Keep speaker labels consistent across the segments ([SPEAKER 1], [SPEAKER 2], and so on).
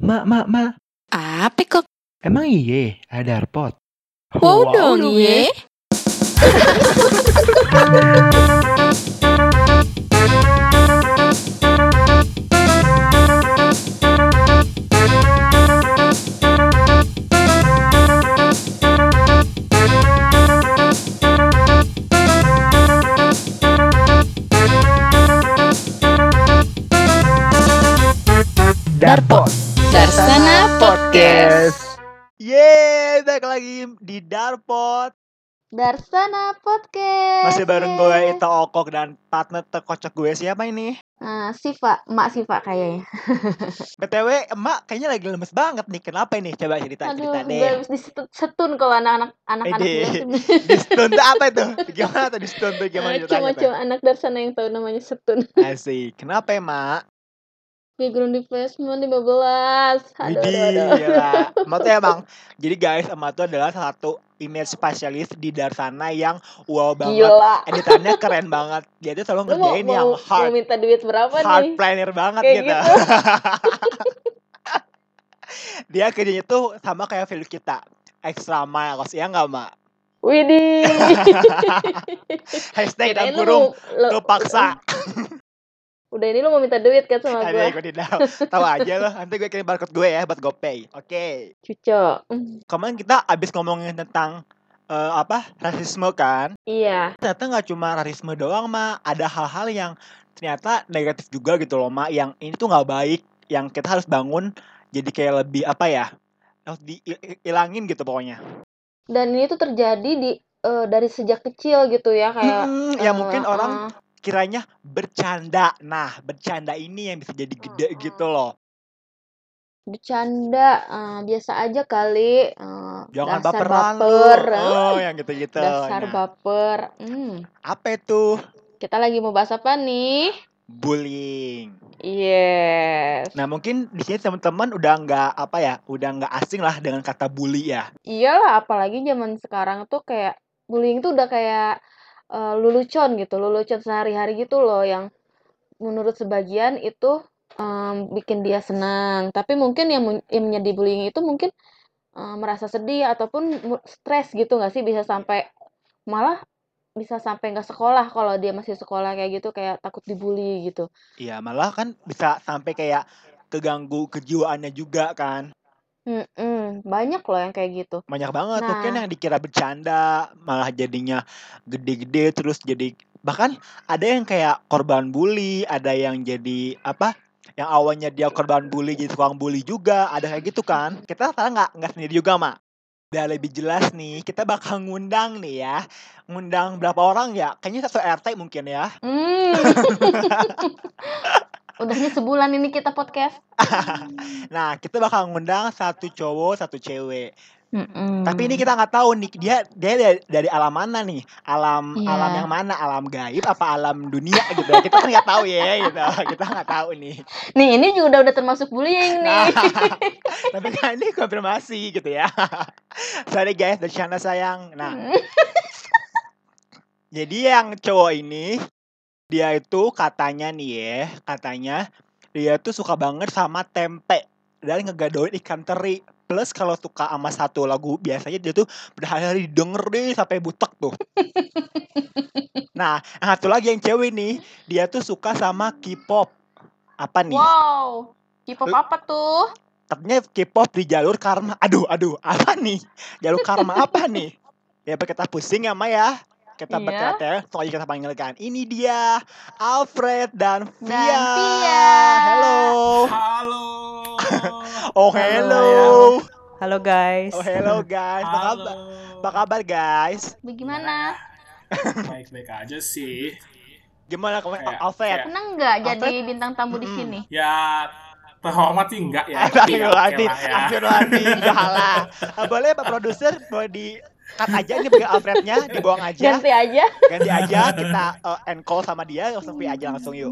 [SPEAKER 1] Mak, mak, mak.
[SPEAKER 2] Apa kok?
[SPEAKER 1] Emang iye ada airpod?
[SPEAKER 2] Wow, dong ye.
[SPEAKER 1] Darpod.
[SPEAKER 2] Darsana Podcast.
[SPEAKER 3] Yeay, balik lagi di Darpot
[SPEAKER 4] Darsana Podcast.
[SPEAKER 3] Masih bareng gue Ita Okok dan partner terkocok gue siapa ini?
[SPEAKER 4] Nah, Siva, Mak Siva kayaknya.
[SPEAKER 3] BTW, emak kayaknya lagi lemes banget nih Kenapa ini? Coba cerita,
[SPEAKER 4] Aduh,
[SPEAKER 3] cerita
[SPEAKER 4] gue
[SPEAKER 3] deh
[SPEAKER 4] habis disetun kalau anak-anak anak-anak bilang tuh.
[SPEAKER 3] Di stun tuh apa itu? Gimana tuh di stun tuh? Gimana
[SPEAKER 4] Nah,
[SPEAKER 3] ceritanya
[SPEAKER 4] Cuma
[SPEAKER 3] tuh?
[SPEAKER 4] cuma anak Darsana yang tahu namanya setun.
[SPEAKER 3] Asik, kenapa emak?
[SPEAKER 4] Background replacement 15. Aduh,
[SPEAKER 3] Widih,
[SPEAKER 4] aduh.
[SPEAKER 3] gila Emak tuh emang Jadi guys, emak tuh adalah salah satu image spesialis di Darsana yang wow banget
[SPEAKER 4] Gila.
[SPEAKER 3] Editannya keren banget Dia tuh selalu
[SPEAKER 4] Lu mau,
[SPEAKER 3] ngerjain yang
[SPEAKER 4] mau, mau
[SPEAKER 3] hard
[SPEAKER 4] minta duit berapa
[SPEAKER 3] hard
[SPEAKER 4] nih?
[SPEAKER 3] planner banget
[SPEAKER 4] Kayak
[SPEAKER 3] gitu.
[SPEAKER 4] gitu.
[SPEAKER 3] Dia kerjanya tuh sama kayak film kita, extra miles ya nggak mak?
[SPEAKER 4] Widih.
[SPEAKER 3] Hashtag dan kurung
[SPEAKER 4] mau- lu-
[SPEAKER 3] lu paksa.
[SPEAKER 4] Udah ini lu mau minta duit kan sama
[SPEAKER 3] Ada
[SPEAKER 4] gue?
[SPEAKER 3] gue tidak tahu aja loh. Nanti gue kirim barcode gue ya buat GoPay. Oke.
[SPEAKER 4] Cuco. Hmm,
[SPEAKER 3] Kemarin kita abis ngomongin tentang eh, apa rasisme kan?
[SPEAKER 4] Iya.
[SPEAKER 3] Ternyata nggak cuma rasisme doang mak. Ada hal-hal yang ternyata negatif juga gitu loh mak. Yang ini tuh nggak baik. Yang kita harus bangun jadi kayak lebih apa ya? Harus dihilangin gitu pokoknya.
[SPEAKER 4] Dan ini tuh terjadi di eh, dari sejak kecil gitu ya kayak
[SPEAKER 3] Mm, ya
[SPEAKER 4] eh,
[SPEAKER 3] mungkin orang
[SPEAKER 4] eh,
[SPEAKER 3] kiranya bercanda. Nah, bercanda ini yang bisa jadi gede
[SPEAKER 4] Mm-mm.
[SPEAKER 3] gitu loh.
[SPEAKER 4] bercanda eh, biasa aja kali eh,
[SPEAKER 3] Jangan
[SPEAKER 4] dasar
[SPEAKER 3] baperan
[SPEAKER 4] baper
[SPEAKER 3] Oh, yang gitu-gitu.
[SPEAKER 4] dasar
[SPEAKER 3] Nah,
[SPEAKER 4] baper hmm.
[SPEAKER 3] apa itu?
[SPEAKER 4] kita lagi mau bahas apa nih
[SPEAKER 3] Bullying.
[SPEAKER 4] yes
[SPEAKER 3] Nah, mungkin di sini teman-teman udah nggak apa ya, udah nggak asing lah dengan kata bully ya.
[SPEAKER 4] iyalah apalagi zaman sekarang tuh kayak bullying tuh udah kayak eh, lelucon gitu lelucon sehari-hari gitu loh yang menurut sebagian itu em, bikin dia senang. Tapi mungkin yang, yang menjadi bullying itu mungkin eh, merasa sedih ataupun stres gitu nggak sih? Bisa sampai malah bisa sampai nggak sekolah kalau dia masih sekolah kayak gitu kayak takut dibully gitu.
[SPEAKER 3] Iya, malah kan bisa sampai kayak keganggu kejiwaannya juga kan.
[SPEAKER 4] Mm-mm, banyak loh yang kayak gitu
[SPEAKER 3] Banyak banget mungkin
[SPEAKER 4] Nah.
[SPEAKER 3] yang dikira bercanda malah jadinya gede-gede terus jadi bahkan ada yang kayak korban bully, ada yang jadi apa? Yang awalnya dia korban bully jadi tukang bully juga, ada kayak gitu kan. Kita sekarang nggak nggak sendiri juga, Mak. Udah lebih jelas nih, kita bakal ngundang nih ya. Ngundang berapa orang ya? Kayaknya satu RT mungkin ya.
[SPEAKER 4] hmm. udahnya sebulan ini kita podcast
[SPEAKER 3] Nah, kita bakal ngundang satu cowok, satu cewek.
[SPEAKER 4] Mm-mm.
[SPEAKER 3] Tapi ini kita nggak tahu nih dia dia dari, dari alam mana nih? Alam
[SPEAKER 4] Iya.
[SPEAKER 3] alam yang mana? Alam gaib apa alam dunia gitu? Kita kan nggak tahu ya gitu. Kita nggak tahu nih.
[SPEAKER 4] nih ini juga udah udah termasuk bullying
[SPEAKER 3] Nah,
[SPEAKER 4] nih
[SPEAKER 3] tapi kan ini konfirmasi gitu ya. Sorry guys, bercanda sayang. Nah, jadi yang cowok ini dia itu katanya nih ya, katanya dia tuh suka banget sama tempe dan ngegadoin ikan teri. Plus kalau suka sama satu lagu biasanya dia tuh berhari-hari dengerin sampai butek tuh. nah, yang satu lagi yang cewek nih, dia tuh suka sama K-pop. Apa nih?
[SPEAKER 4] wow K-pop apa tuh
[SPEAKER 3] Katanya K-pop di jalur karma. Aduh, aduh, apa nih? Jalur karma apa nih? Ya kita pusing ya, Ma ya. Kita
[SPEAKER 4] Iya.
[SPEAKER 3] bertele soalnya kita panggilkan. Ini dia Alfred dan Via.
[SPEAKER 4] Dan Via.
[SPEAKER 3] Hello.
[SPEAKER 5] Halo.
[SPEAKER 3] Oh,
[SPEAKER 5] Halo,
[SPEAKER 3] hello.
[SPEAKER 6] Halo guys.
[SPEAKER 3] Oh, hello guys. Apa kabar? Apa kabar guys?
[SPEAKER 4] bagaimana
[SPEAKER 5] Baik-baik aja sih.
[SPEAKER 3] Gimana kamu
[SPEAKER 5] Kayak-
[SPEAKER 3] Alfred?
[SPEAKER 4] seneng nggak jadi
[SPEAKER 3] Alfred?
[SPEAKER 4] bintang tamu di sini
[SPEAKER 5] Ya terhormat sih enggak ya. tapi ya
[SPEAKER 3] Astagfirullahaladzim,
[SPEAKER 5] lah ya.
[SPEAKER 3] astagfirullahaladzim. Ah, Boleh Pak Produser, boleh di cut aja ini bagi Alfrednya, dibuang aja.
[SPEAKER 4] ganti aja
[SPEAKER 3] ganti aja kita uh, end call sama dia langsung via aja langsung yuk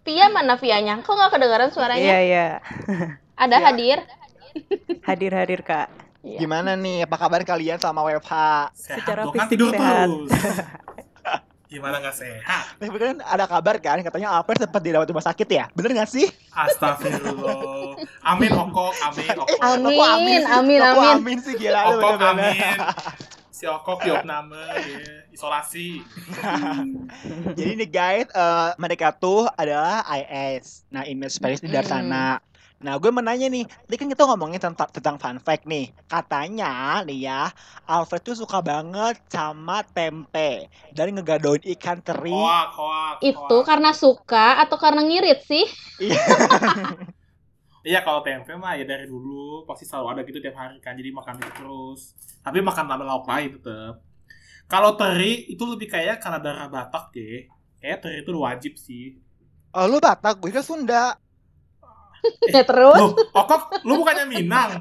[SPEAKER 4] Via mana Vianya kok nggak kedengaran suaranya
[SPEAKER 6] Iya iya.
[SPEAKER 4] ada
[SPEAKER 3] Iya.
[SPEAKER 4] hadir
[SPEAKER 6] Hadir hadir kak.
[SPEAKER 4] Iya.
[SPEAKER 3] gimana nih apa kabar kalian sama WFH
[SPEAKER 5] Sehat
[SPEAKER 6] Secara
[SPEAKER 5] dong, kan
[SPEAKER 6] fisik
[SPEAKER 5] tidur
[SPEAKER 6] sehat.
[SPEAKER 5] terus. Gimana nggak sehat?
[SPEAKER 3] Tapi kan ada kabar kan katanya Alfred sempat dirawat di rumah sakit ya. Bener gak sih?
[SPEAKER 5] Astagfirullah. Amin okok, amin okok.
[SPEAKER 4] Amin,
[SPEAKER 3] amin, sih?
[SPEAKER 4] amin, amin.
[SPEAKER 3] amin sih gila lu
[SPEAKER 5] Okok amin. Si okok yuk nama ya. isolasi.
[SPEAKER 3] Jadi nih guys, eh, mereka tuh adalah IS. Nah, image specialist dari
[SPEAKER 4] Mm-mm.
[SPEAKER 3] sana. Nah, gue mau nanya nih, tadi kan kita ngomongin tentang, tentang fun fact nih. Katanya nih ya, Alfred tuh suka banget sama tempe. Dan ngegadoin ikan teri.
[SPEAKER 5] Hoak, hoak.
[SPEAKER 4] Itu
[SPEAKER 5] hoak.
[SPEAKER 4] karena suka atau karena ngirit sih?
[SPEAKER 3] Iya.
[SPEAKER 5] Kalau tempe mah ya dari dulu pasti selalu ada gitu tiap hari kan jadi makan itu terus. Tapi makan tambah lauk lain tetep. Kalau teri itu lebih kayak karena darah Batak ya. Kayak teri itu wajib sih.
[SPEAKER 3] Oh, lu Batak, gue kan Sunda.
[SPEAKER 4] Ya terus?
[SPEAKER 5] Loh, Okok, lu bukannya Minang?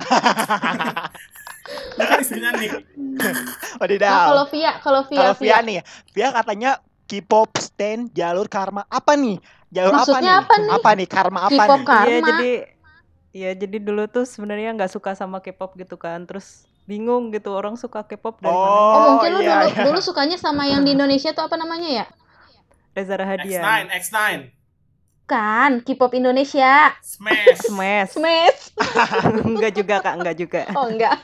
[SPEAKER 5] lu kan istrinya Nick.
[SPEAKER 4] Nah,
[SPEAKER 3] Wadidaw.
[SPEAKER 4] kalau Via, kalau Via,
[SPEAKER 3] Kalau Via
[SPEAKER 4] Via.
[SPEAKER 3] nih, Via katanya K-pop stand jalur karma apa nih? Jalur
[SPEAKER 4] Maksudnya
[SPEAKER 3] apa nih?
[SPEAKER 4] apa nih?
[SPEAKER 3] Karma apa
[SPEAKER 4] K-pop
[SPEAKER 3] nih?
[SPEAKER 4] karma.
[SPEAKER 6] Iya jadi Iya jadi dulu tuh sebenarnya nggak suka sama K-pop gitu kan terus bingung gitu orang suka K-pop dari mana
[SPEAKER 3] Oh,
[SPEAKER 4] Oh, mungkin lu
[SPEAKER 3] iya,
[SPEAKER 4] dulu
[SPEAKER 3] iya.
[SPEAKER 4] dulu sukanya sama yang di Indonesia tuh apa namanya ya?
[SPEAKER 6] Reza Rahadian
[SPEAKER 5] X9, X9.
[SPEAKER 4] Kan, K-pop Indonesia.
[SPEAKER 5] Smash.
[SPEAKER 6] Smash
[SPEAKER 4] Smash.
[SPEAKER 6] enggak juga kak enggak juga
[SPEAKER 4] Oh, enggak.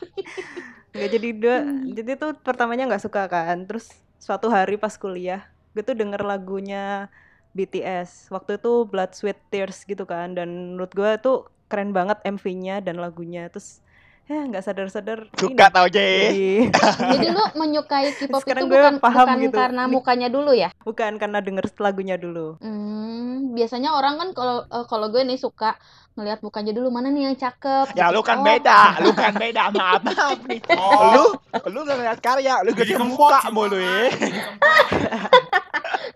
[SPEAKER 6] enggak jadi dua jadi tuh pertamanya nggak suka kan terus suatu hari pas kuliah gue tuh denger lagunya BTS waktu itu Blood Sweat Tears gitu kan dan menurut gue tuh keren banget MV-nya dan lagunya terus ya nggak sadar-sadar
[SPEAKER 3] Suka tau Jay.
[SPEAKER 6] jadi
[SPEAKER 4] Jadi lu menyukai K-pop itu
[SPEAKER 6] Sekarang
[SPEAKER 4] bukan
[SPEAKER 6] paham
[SPEAKER 4] bukan
[SPEAKER 6] gitu.
[SPEAKER 4] karena mukanya dulu ya?
[SPEAKER 6] bukan karena denger lagunya dulu
[SPEAKER 4] Hmm, biasanya orang kan kalau eh, kalau gue nih suka ngelihat mukanya dulu mana nih yang cakep.
[SPEAKER 3] Ya
[SPEAKER 4] gitu.
[SPEAKER 3] lu kan
[SPEAKER 4] Oh,
[SPEAKER 3] beda, lu kan beda. Maaf maaf nih.
[SPEAKER 5] Oh.
[SPEAKER 3] Lu lu gak ngeliat karya, lu gede muka mulu ya.
[SPEAKER 5] Jadi kempot.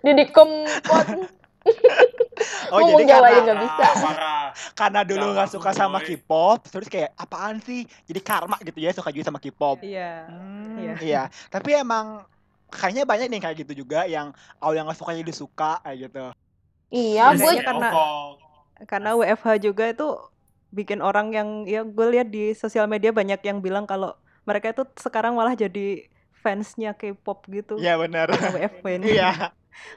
[SPEAKER 4] Didi kempot.
[SPEAKER 3] Oh
[SPEAKER 4] Ngomong
[SPEAKER 3] jadi
[SPEAKER 4] Jawa
[SPEAKER 3] karena
[SPEAKER 4] nggak bisa.
[SPEAKER 3] Karena dulu
[SPEAKER 5] Jangan
[SPEAKER 3] gak suka sama. K-pop, terus kayak apaan sih? Jadi karma gitu ya suka juga sama K-pop.
[SPEAKER 6] iya
[SPEAKER 3] Hmm,
[SPEAKER 6] Iya.
[SPEAKER 3] iya. Tapi emang kayaknya banyak nih kayak gitu juga yang awal yang gak suka jadi suka kayak gitu.
[SPEAKER 4] Iya, gue
[SPEAKER 6] karena- karena WFH juga itu bikin orang yang ya gue lihat di sosial media banyak yang bilang kalau mereka itu sekarang malah jadi fansnya K-pop gitu
[SPEAKER 3] Iya benar.
[SPEAKER 6] WFH ini
[SPEAKER 3] Iya.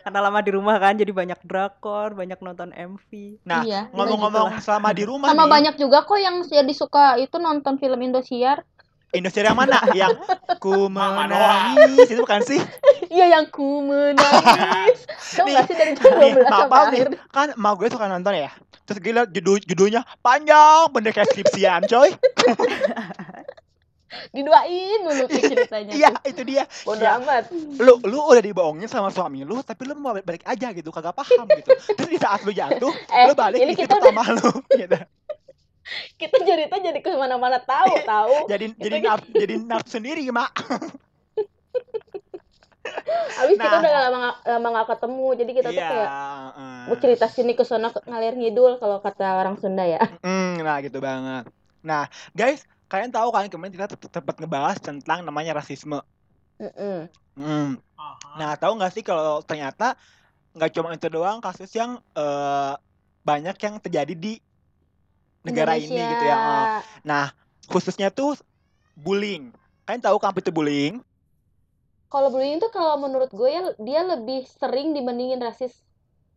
[SPEAKER 6] Karena lama di rumah kan jadi banyak drakor banyak nonton MV
[SPEAKER 3] Nah,
[SPEAKER 4] iya.
[SPEAKER 3] ngomong-ngomong selama di rumah
[SPEAKER 4] Sama
[SPEAKER 3] nih,
[SPEAKER 4] banyak juga kok yang jadi suka itu nonton film Indosiar.
[SPEAKER 3] Indonesia yang mana? yang ku menangis itu bukan sih?
[SPEAKER 4] Iya yang ku menangis. Gak sih dari jam
[SPEAKER 3] nih,
[SPEAKER 4] 12
[SPEAKER 3] maaf,
[SPEAKER 4] sampai
[SPEAKER 3] maaf nih.
[SPEAKER 4] akhir?
[SPEAKER 3] Kan emak gue suka nonton ya. Terus gila judul judulnya panjang bener kayak skripsian coy.
[SPEAKER 4] Diduain dulu tuh ceritanya.
[SPEAKER 3] Iya,
[SPEAKER 4] tuh.
[SPEAKER 3] itu dia.
[SPEAKER 4] Bodo
[SPEAKER 3] Ya.
[SPEAKER 4] amat.
[SPEAKER 3] Lu lu udah dibohongin sama suami lu, tapi lu mau balik aja gitu, kagak paham gitu. Terus di saat lu jatuh,
[SPEAKER 4] Eh,
[SPEAKER 3] lu balik
[SPEAKER 4] ini
[SPEAKER 3] istri
[SPEAKER 4] kita
[SPEAKER 3] pertama lu gitu.
[SPEAKER 4] Kita cerita jadi ke mana-mana tahu tahu.
[SPEAKER 3] Jadi jadi naf, jadi nafsu sendiri, Mak.
[SPEAKER 4] Abis kita
[SPEAKER 3] Nah.
[SPEAKER 4] udah lama nggak- lama nggak ketemu, jadi kita tuh
[SPEAKER 3] Iya,
[SPEAKER 4] kayak
[SPEAKER 3] heeh.
[SPEAKER 4] mau cerita sini ke sana ke- ngalir ngidul kalau kata orang Sunda ya.
[SPEAKER 3] Hmm, nah gitu banget. Nah, guys, kalian tahu kan kemarin kita sempat ngebahas tentang namanya rasisme. Hmm.
[SPEAKER 5] Aha.
[SPEAKER 3] Nah, tahu nggak sih kalau ternyata nggak cuma itu doang kasus yang eh, banyak yang terjadi di negara ini
[SPEAKER 4] Indonesia.
[SPEAKER 3] gitu ya. Eh, Nah, khususnya tuh bullying. Kalian tahu kan apa itu bullying?
[SPEAKER 4] Kalau bullying tuh kalau menurut gue ya dia lebih sering dibandingin rasis.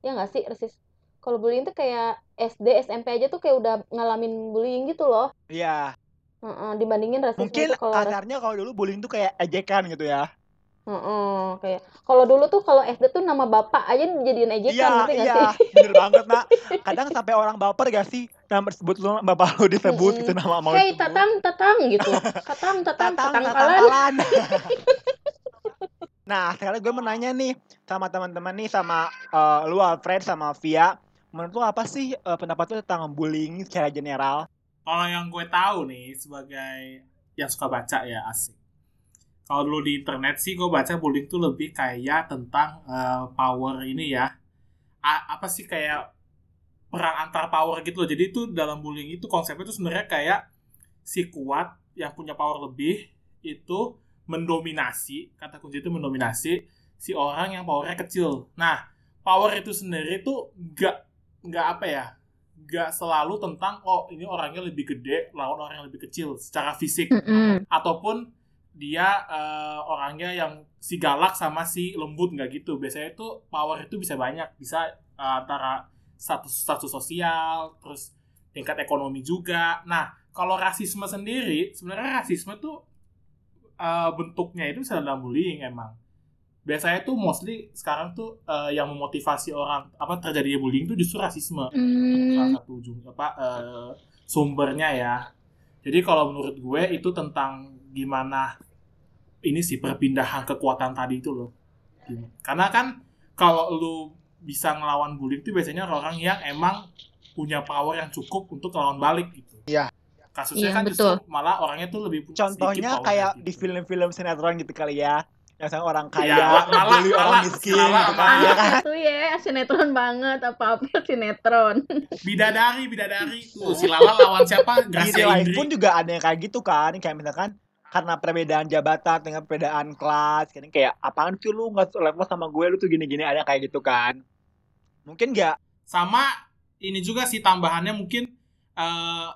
[SPEAKER 4] Ya nggak sih rasis? Kalau bullying tuh kayak SD, SMP aja tuh kayak udah ngalamin bullying gitu loh.
[SPEAKER 3] Iya,
[SPEAKER 4] Heeh, dibandingin rasisme
[SPEAKER 3] mungkin
[SPEAKER 4] tuh kalau
[SPEAKER 3] kasarnya kalau dulu bullying tuh kayak ejekan gitu ya.
[SPEAKER 4] Heeh, kayak kalau dulu tuh kalau SD tuh nama bapak aja dijadiin ejekan
[SPEAKER 3] Iya,
[SPEAKER 4] nggak
[SPEAKER 3] iya,
[SPEAKER 4] sih?
[SPEAKER 3] bener banget, Nak. Kadang sampai orang baper gak sih? Nama sebut lu bapak lu disebut gitu nama mau disebut.
[SPEAKER 4] tatang tatang gitu. Tatang tatang
[SPEAKER 3] Tatang,
[SPEAKER 4] kalan.
[SPEAKER 3] nah, sekarang gue mau nanya nih sama teman-teman nih sama eh, lu Alfred sama Via. Menurut lu apa sih eh, pendapat lu tentang bullying secara general?
[SPEAKER 5] Kalau yang gue tahu nih sebagai yang suka baca ya asik. Kalau dulu di internet sih gue baca bullying tuh lebih kayak tentang eh, power ini ya. A- apa sih kayak perang antar power gitu loh. Jadi itu dalam bullying itu konsepnya itu sebenarnya kayak si kuat yang punya power lebih itu mendominasi, kata kunci itu mendominasi si orang yang powernya kecil. Nah, power itu sendiri tuh nggak nggak apa ya, nggak selalu tentang oh ini orangnya lebih gede lawan orang yang lebih kecil secara fisik.
[SPEAKER 4] Mm-mm.
[SPEAKER 5] ataupun dia eh, orangnya yang si galak sama si lembut nggak gitu. Biasanya itu power itu bisa banyak. Bisa eh, antara status status sosial terus tingkat ekonomi juga. Nah kalau rasisme sendiri sebenarnya rasisme tuh eh, bentuknya itu bisa dalam bullying emang biasanya tuh mostly sekarang tuh eh, yang memotivasi orang apa terjadinya bullying tuh justru rasisme salah
[SPEAKER 4] Hmm.
[SPEAKER 5] satu ujung apa eh, sumbernya ya. Jadi kalau menurut gue itu tentang gimana ini sih perpindahan kekuatan tadi itu loh. Gitu. Karena kan kalau lu bisa ngelawan bullying itu biasanya orang yang emang punya power yang cukup untuk ngelawan balik gitu.
[SPEAKER 3] Iya.
[SPEAKER 5] Kasusnya
[SPEAKER 4] Iya,
[SPEAKER 5] kan
[SPEAKER 4] betul.
[SPEAKER 5] justru malah orangnya tuh lebih
[SPEAKER 3] Contohnya kayak
[SPEAKER 5] gitu.
[SPEAKER 3] di film-film sinetron gitu kali ya. Yang sama orang
[SPEAKER 5] Iya,
[SPEAKER 3] kaya,
[SPEAKER 5] Lala-
[SPEAKER 3] orang miskin gitu kan. Ya kan?
[SPEAKER 4] Itu ya sinetron banget apa-apa sinetron.
[SPEAKER 5] bidadari bidadari tuh si Lala lawan siapa?
[SPEAKER 3] Di
[SPEAKER 5] Gracia Indri.
[SPEAKER 3] pun juga ada yang kayak gitu kan. Kayak misalkan karena perbedaan jabatan dengan perbedaan kelas. Kadang kayak apaan sih lu nggak level sama gue lu tuh gini-gini ada kayak gitu kan. Mungkin nggak
[SPEAKER 5] sama ini juga sih tambahannya mungkin eh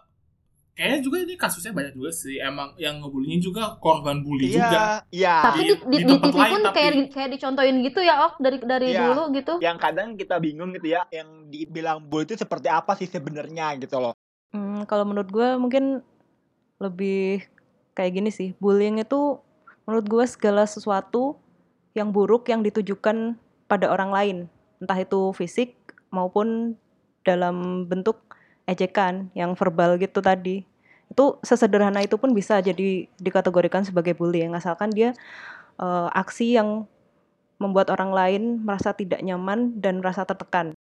[SPEAKER 5] kayaknya juga ini kasusnya banyak juga sih emang yang ngebullying juga korban bully juga
[SPEAKER 3] Iya, iya.
[SPEAKER 4] Tapi di,
[SPEAKER 5] di-
[SPEAKER 4] di,
[SPEAKER 5] di
[SPEAKER 4] di
[SPEAKER 5] tempat
[SPEAKER 4] TV
[SPEAKER 5] lain
[SPEAKER 4] pun
[SPEAKER 5] tapi-
[SPEAKER 4] kayak kayak dicontohin gitu ya, Ok, dari dari
[SPEAKER 3] Iya.
[SPEAKER 4] dulu gitu.
[SPEAKER 3] Yang kadang kita bingung gitu ya, yang dibilang bully itu seperti apa sih sebenarnya gitu loh.
[SPEAKER 6] Hmm, kalau menurut gue mungkin lebih kayak gini sih. Bullying itu menurut gue segala sesuatu yang buruk yang ditujukan pada orang lain, entah itu fisik maupun dalam bentuk ejekan yang verbal gitu tadi. Itu sesederhana itu pun bisa jadi dikategorikan sebagai bullying asalkan dia eh, aksi yang membuat orang lain merasa tidak nyaman dan merasa tertekan.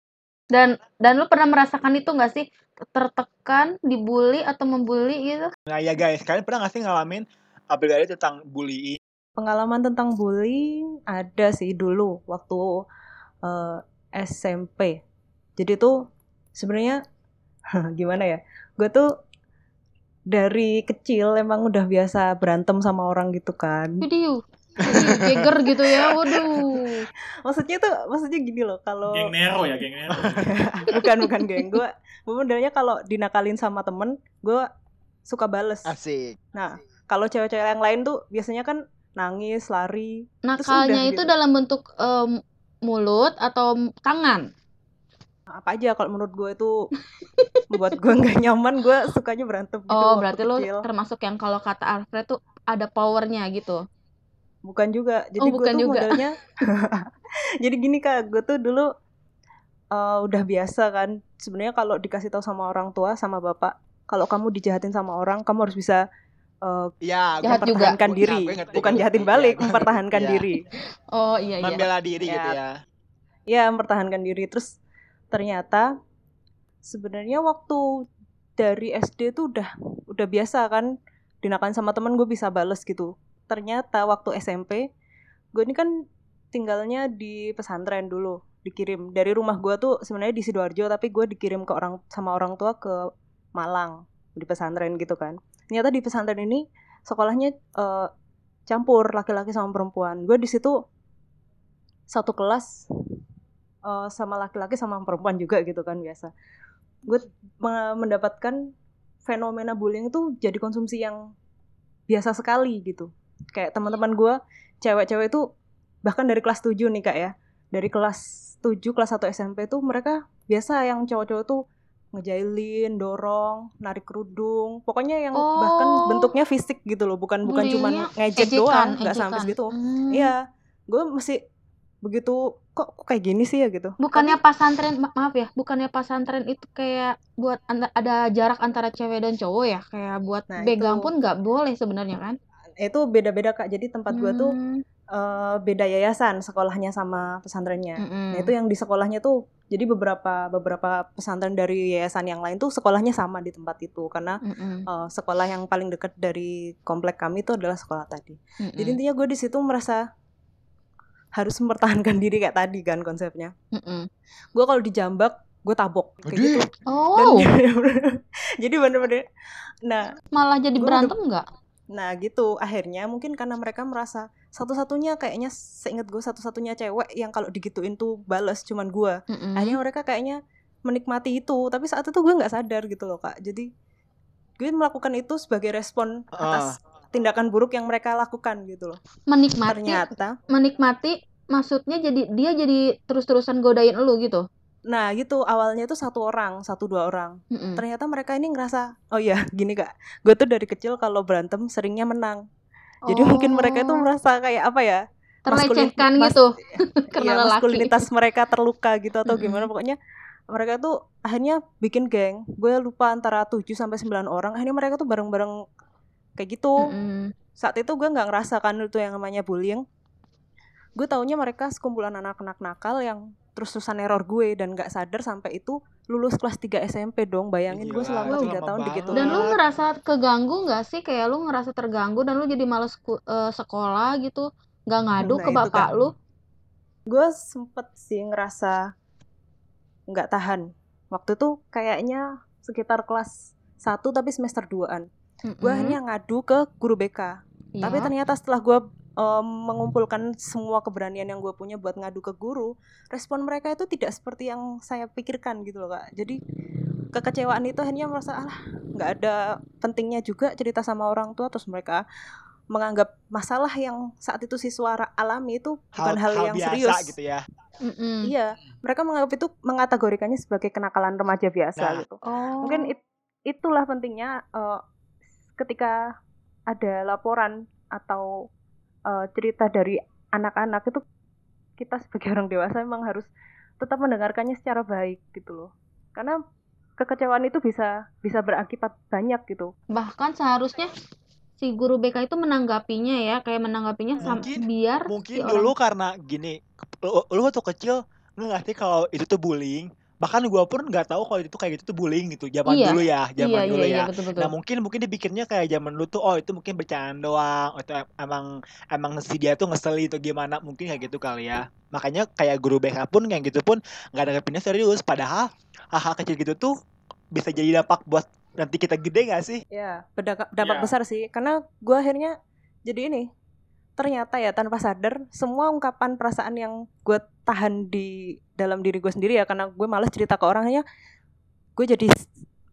[SPEAKER 4] Dan dan lu pernah merasakan itu nggak sih tertekan, dibully atau membuli gitu?
[SPEAKER 3] Nah ya guys, kalian pernah gak sih ngalamin aplikasi tentang bullying?
[SPEAKER 6] Pengalaman tentang bullying ada sih dulu waktu eh, SMP. Jadi tuh sebenarnya gimana ya? Gue tuh dari kecil emang udah biasa berantem sama orang gitu kan.
[SPEAKER 4] Video. Geger gitu ya, waduh.
[SPEAKER 6] Maksudnya tuh maksudnya gini loh kalau
[SPEAKER 5] geng Nero ya geng Nero
[SPEAKER 6] bukan bukan geng gue. Modelnya kalau dinakalin sama temen, gue suka bales.
[SPEAKER 3] Asik.
[SPEAKER 6] Nah, kalau cewek-cewek yang lain tuh biasanya kan nangis, lari.
[SPEAKER 4] Nakalnya itu
[SPEAKER 6] gitu.
[SPEAKER 4] dalam bentuk em, mulut atau tangan?
[SPEAKER 6] Apa aja kalau menurut gue itu membuat gue nggak nyaman gue sukanya berantem gitu
[SPEAKER 4] Oh, berarti lu
[SPEAKER 6] kecil.
[SPEAKER 4] termasuk yang kalau kata Alfred tuh ada powernya gitu.
[SPEAKER 6] bukan juga jadi
[SPEAKER 4] Oh,
[SPEAKER 6] gue
[SPEAKER 4] bukan
[SPEAKER 6] tuh
[SPEAKER 4] juga.
[SPEAKER 6] modelnya jadi gini kak gue tuh dulu eh, udah biasa kan sebenarnya kalau dikasih tahu sama orang tua sama bapak kalau kamu dijahatin sama orang kamu harus bisa eh,
[SPEAKER 3] Ya,
[SPEAKER 4] Jahat juga.
[SPEAKER 3] Nah,
[SPEAKER 6] diri
[SPEAKER 3] ngerti,
[SPEAKER 6] bukan jahatin
[SPEAKER 3] ngerti.
[SPEAKER 6] balik
[SPEAKER 3] Iya.
[SPEAKER 6] mempertahankan
[SPEAKER 3] Iya.
[SPEAKER 6] diri
[SPEAKER 4] Oh iya iya.
[SPEAKER 3] Membela diri
[SPEAKER 6] Ya.
[SPEAKER 3] gitu ya.
[SPEAKER 6] ya mempertahankan diri terus ternyata sebenarnya waktu dari SD tuh udah udah biasa kan dinakan sama temen gue bisa bales gitu. Ternyata waktu SMP gue ini kan tinggalnya di pesantren dulu dikirim. Dari rumah gue tuh sebenarnya di sidoarjo tapi gue dikirim ke orang sama orang tua ke Malang di pesantren gitu kan. Ternyata di pesantren ini sekolahnya eh, campur laki-laki sama perempuan. Gue di situ satu kelas eh, sama laki-laki sama perempuan juga gitu kan biasa gue me- mendapatkan fenomena bullying itu jadi konsumsi yang biasa sekali gitu kayak teman-teman gue cewek-cewek itu bahkan dari kelas 7 nih kak ya dari kelas 7 kelas 1 SMP tuh mereka biasa yang cowok-cowok tuh ngejailin, dorong, narik kerudung, pokoknya yang bahkan
[SPEAKER 4] Oh.
[SPEAKER 6] bentuknya fisik gitu loh, bukan bukan cuman
[SPEAKER 4] Bullyingnya
[SPEAKER 6] ngejek
[SPEAKER 4] Ejekan,
[SPEAKER 6] doang, nggak sampai
[SPEAKER 4] ejekan.
[SPEAKER 6] segitu.
[SPEAKER 4] Hmm.
[SPEAKER 6] Iya, gue masih begitu kok, kok kayak gini sih ya gitu.
[SPEAKER 4] Bukannya pesantren, ma- maaf ya, bukannya pesantren itu kayak buat ada jarak antara cewek dan cowok ya, kayak buat
[SPEAKER 6] Nah,
[SPEAKER 4] begang
[SPEAKER 6] itu.
[SPEAKER 4] pun nggak boleh sebenarnya kan?
[SPEAKER 6] Itu beda-beda kak. Jadi tempat gue tuh
[SPEAKER 4] Hmm,
[SPEAKER 6] eh, beda yayasan sekolahnya sama pesantrennya.
[SPEAKER 4] mm-mm.
[SPEAKER 6] Nah itu yang di sekolahnya tuh jadi beberapa beberapa pesantren dari yayasan yang lain tuh sekolahnya sama di tempat itu karena
[SPEAKER 4] Mm-mm,
[SPEAKER 6] eh, sekolah yang paling dekat dari komplek kami itu adalah sekolah tadi.
[SPEAKER 4] mm-mm,
[SPEAKER 6] Jadi intinya gue di situ merasa harus mempertahankan diri kayak tadi kan konsepnya.
[SPEAKER 4] mm-mm.
[SPEAKER 6] Gue kalau dijambak gue tabok kayak gitu. Dan
[SPEAKER 4] Oh,
[SPEAKER 6] jadi bener-bener. Nah
[SPEAKER 4] malah jadi berantem nggak?
[SPEAKER 6] Nah gitu akhirnya mungkin karena mereka merasa satu-satunya kayaknya seingat gue satu-satunya cewek yang kalau digituin tuh bales cuman gue.
[SPEAKER 4] Mm-mm.
[SPEAKER 6] Akhirnya mereka kayaknya menikmati itu tapi saat itu gue nggak sadar gitu loh kak. Jadi gue melakukan itu sebagai respon atas tindakan buruk yang mereka lakukan gitu loh.
[SPEAKER 4] Menikmati
[SPEAKER 6] Ternyata,
[SPEAKER 4] menikmati maksudnya jadi dia jadi terus-terusan godain elu gitu?
[SPEAKER 6] nah gitu awalnya itu satu orang, satu dua orang.
[SPEAKER 4] Mhm.
[SPEAKER 6] Ternyata mereka ini ngerasa, oh iya gini kak, gue tuh dari kecil kalau berantem seringnya menang. Jadi mungkin mereka itu
[SPEAKER 4] Oh,
[SPEAKER 6] merasa kayak apa ya?
[SPEAKER 4] terlecehkan
[SPEAKER 6] mas-
[SPEAKER 4] gitu karena lelaki.
[SPEAKER 6] maskulinitas mereka terluka gitu atau
[SPEAKER 4] Mm-mm.
[SPEAKER 6] gimana pokoknya mereka tuh akhirnya bikin geng. Gue lupa antara 7 sampai 9 orang. Akhirnya mereka tuh bareng-bareng kayak gitu.
[SPEAKER 4] Mhm.
[SPEAKER 6] Saat itu gue nggak ngerasakan itu yang namanya bullying. Gue taunya mereka sekumpulan anak-anak nakal yang terus-terusan neror gue dan nggak sadar sampai itu lulus kelas 3 SMP dong. Bayangin gue selama tiga tahun
[SPEAKER 3] banget.
[SPEAKER 6] begitu.
[SPEAKER 4] Dan lu ngerasa keganggu nggak sih? Kayak lu ngerasa terganggu dan lu jadi males ku- eh, sekolah gitu? Nggak ngadu
[SPEAKER 6] Nah,
[SPEAKER 4] ke bapak
[SPEAKER 6] kan.
[SPEAKER 4] lu?
[SPEAKER 6] gue sempet sih ngerasa nggak tahan waktu itu kayaknya sekitar kelas 1 tapi semester 2an gue
[SPEAKER 4] Mhm.
[SPEAKER 6] hanya ngadu ke guru BK tapi
[SPEAKER 4] Iya.
[SPEAKER 6] ternyata setelah gue em, mengumpulkan semua keberanian yang gue punya buat ngadu ke guru respon mereka itu tidak seperti yang saya pikirkan gitu loh kak jadi kekecewaan itu akhirnya merasa alah nggak ada pentingnya juga cerita sama orang tua terus mereka menganggap masalah yang saat itu siswa alami itu bukan hal, yang
[SPEAKER 3] biasa
[SPEAKER 6] serius
[SPEAKER 3] gitu ya.
[SPEAKER 4] Mm-mm.
[SPEAKER 6] Iya, mereka menganggap itu mengategorikannya sebagai kenakalan remaja biasa
[SPEAKER 3] Nah.
[SPEAKER 6] gitu.
[SPEAKER 4] Oh.
[SPEAKER 6] Mungkin it- itulah pentingnya eh, ketika ada laporan atau eh, cerita dari anak-anak itu kita sebagai orang dewasa memang harus tetap mendengarkannya secara baik gitu loh. Karena kekecewaan itu bisa bisa berakibat banyak gitu.
[SPEAKER 4] bahkan seharusnya si guru BK itu menanggapinya ya, kayak menanggapinya
[SPEAKER 3] Mungkin-
[SPEAKER 4] biar
[SPEAKER 3] Mungkin
[SPEAKER 4] si
[SPEAKER 3] dulu
[SPEAKER 4] orang
[SPEAKER 3] karena gini, lu, lu waktu kecil nggak ngerti kalau itu tuh bullying. Bahkan gua pun nggak tahu kalau itu kayak gitu tuh bullying gitu. Zaman
[SPEAKER 4] Iya.
[SPEAKER 3] dulu ya, zaman
[SPEAKER 4] iya
[SPEAKER 3] dulu
[SPEAKER 4] iya
[SPEAKER 3] ya.
[SPEAKER 4] iya betul betul.
[SPEAKER 3] Nah mungkin mungkin dipikirnya kayak zaman dulu tuh oh itu mungkin bercanda doang atau em- emang emang si dia tuh ngeselin atau gimana mungkin kayak gitu kali ya makanya kayak guru BK pun yang gitu pun nggak nanggepinnya serius padahal hal-hal kecil gitu tuh bisa jadi dampak buat nanti kita gede gak sih
[SPEAKER 6] Ya, berdampak dampak
[SPEAKER 5] Iya.
[SPEAKER 6] besar sih. Karena gue akhirnya jadi ini. Ternyata ya tanpa sadar semua ungkapan perasaan yang gue tahan di dalam diri gue sendiri ya karena gue males cerita ke orang hanya gue jadi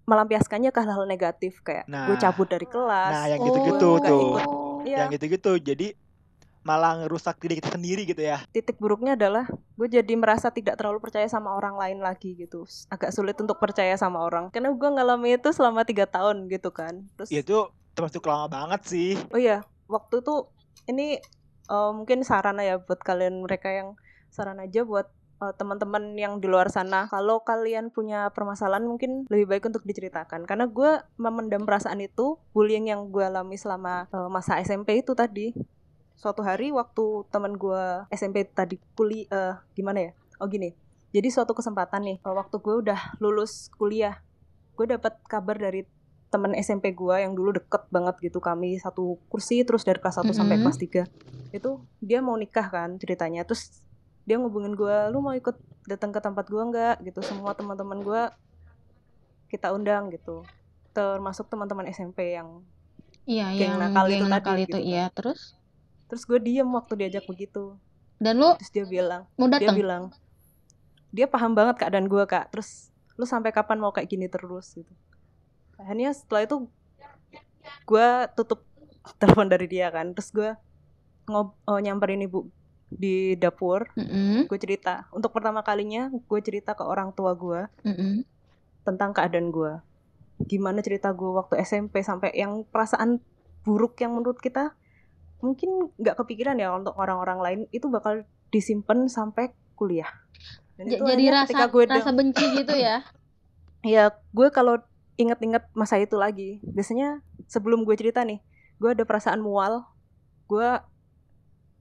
[SPEAKER 6] melampiaskannya ke hal-hal negatif kayak gue
[SPEAKER 3] Nah.
[SPEAKER 6] cabut dari kelas.
[SPEAKER 3] nah yang gitu-gitu
[SPEAKER 6] Oh,
[SPEAKER 3] tuh
[SPEAKER 6] ikut. Iya.
[SPEAKER 3] yang gitu-gitu jadi malah ngerusak diri kita sendiri gitu ya
[SPEAKER 6] Titik buruknya adalah gue jadi merasa tidak terlalu percaya sama orang lain lagi gitu. Agak sulit untuk percaya sama orang karena gue ngalami itu selama tiga tahun gitu kan. Terus
[SPEAKER 3] Ya, itu termasuk lama banget sih
[SPEAKER 6] Oh iya, waktu itu ini eh, mungkin saran ya buat kalian mereka yang saran aja buat eh, teman-teman yang di luar sana. Kalau kalian punya permasalahan mungkin lebih baik untuk diceritakan. Karena gue memendam perasaan itu, bullying yang gue alami selama eh, masa SMP itu tadi. Suatu hari waktu teman gue SMP tadi kuliah, gimana ya? Oh gini, jadi suatu kesempatan nih, waktu gue udah lulus kuliah, gue dapat kabar dari temen SMP gua yang dulu deket banget gitu kami satu kursi terus dari kelas 1 sampai
[SPEAKER 4] Mm-mm.
[SPEAKER 6] kelas 3 itu dia mau nikah kan ceritanya. Terus dia ngubungin gua lu mau ikut datang ke tempat gua nggak? Gitu. Semua teman-teman gua kita undang gitu. Termasuk teman-teman SMP yang
[SPEAKER 4] Iya
[SPEAKER 6] geng
[SPEAKER 4] yang
[SPEAKER 6] nakal
[SPEAKER 4] geng
[SPEAKER 6] itu tadi
[SPEAKER 4] nakal itu
[SPEAKER 6] gitu
[SPEAKER 4] iya. Terus?
[SPEAKER 6] Terus gue diem waktu diajak begitu.
[SPEAKER 4] Dan lu
[SPEAKER 6] terus dia bilang
[SPEAKER 4] mau
[SPEAKER 6] dia
[SPEAKER 4] datang?
[SPEAKER 6] bilang dia paham banget keadaan gua kak. Terus lu sampai kapan mau kayak gini terus? Gitu akhirnya setelah itu gua tutup telepon dari dia kan. Terus gua ngob oh, nyamperin ibu di dapur.
[SPEAKER 4] Mm-mm,
[SPEAKER 6] gue cerita. Untuk pertama kalinya gue cerita ke orang tua gua
[SPEAKER 4] mm-mm.
[SPEAKER 6] tentang keadaan gua. Gimana cerita gue waktu SMP sampai yang perasaan buruk yang menurut kita mungkin nggak kepikiran ya untuk orang-orang lain. Itu bakal disimpan sampai kuliah. Dan
[SPEAKER 4] J-
[SPEAKER 6] itu
[SPEAKER 4] jadi rasa
[SPEAKER 6] gue
[SPEAKER 4] rasa benci gitu ya?
[SPEAKER 6] Ya gue kalau inget-inget masa itu lagi. Biasanya sebelum gue cerita nih gue ada perasaan mual. Gue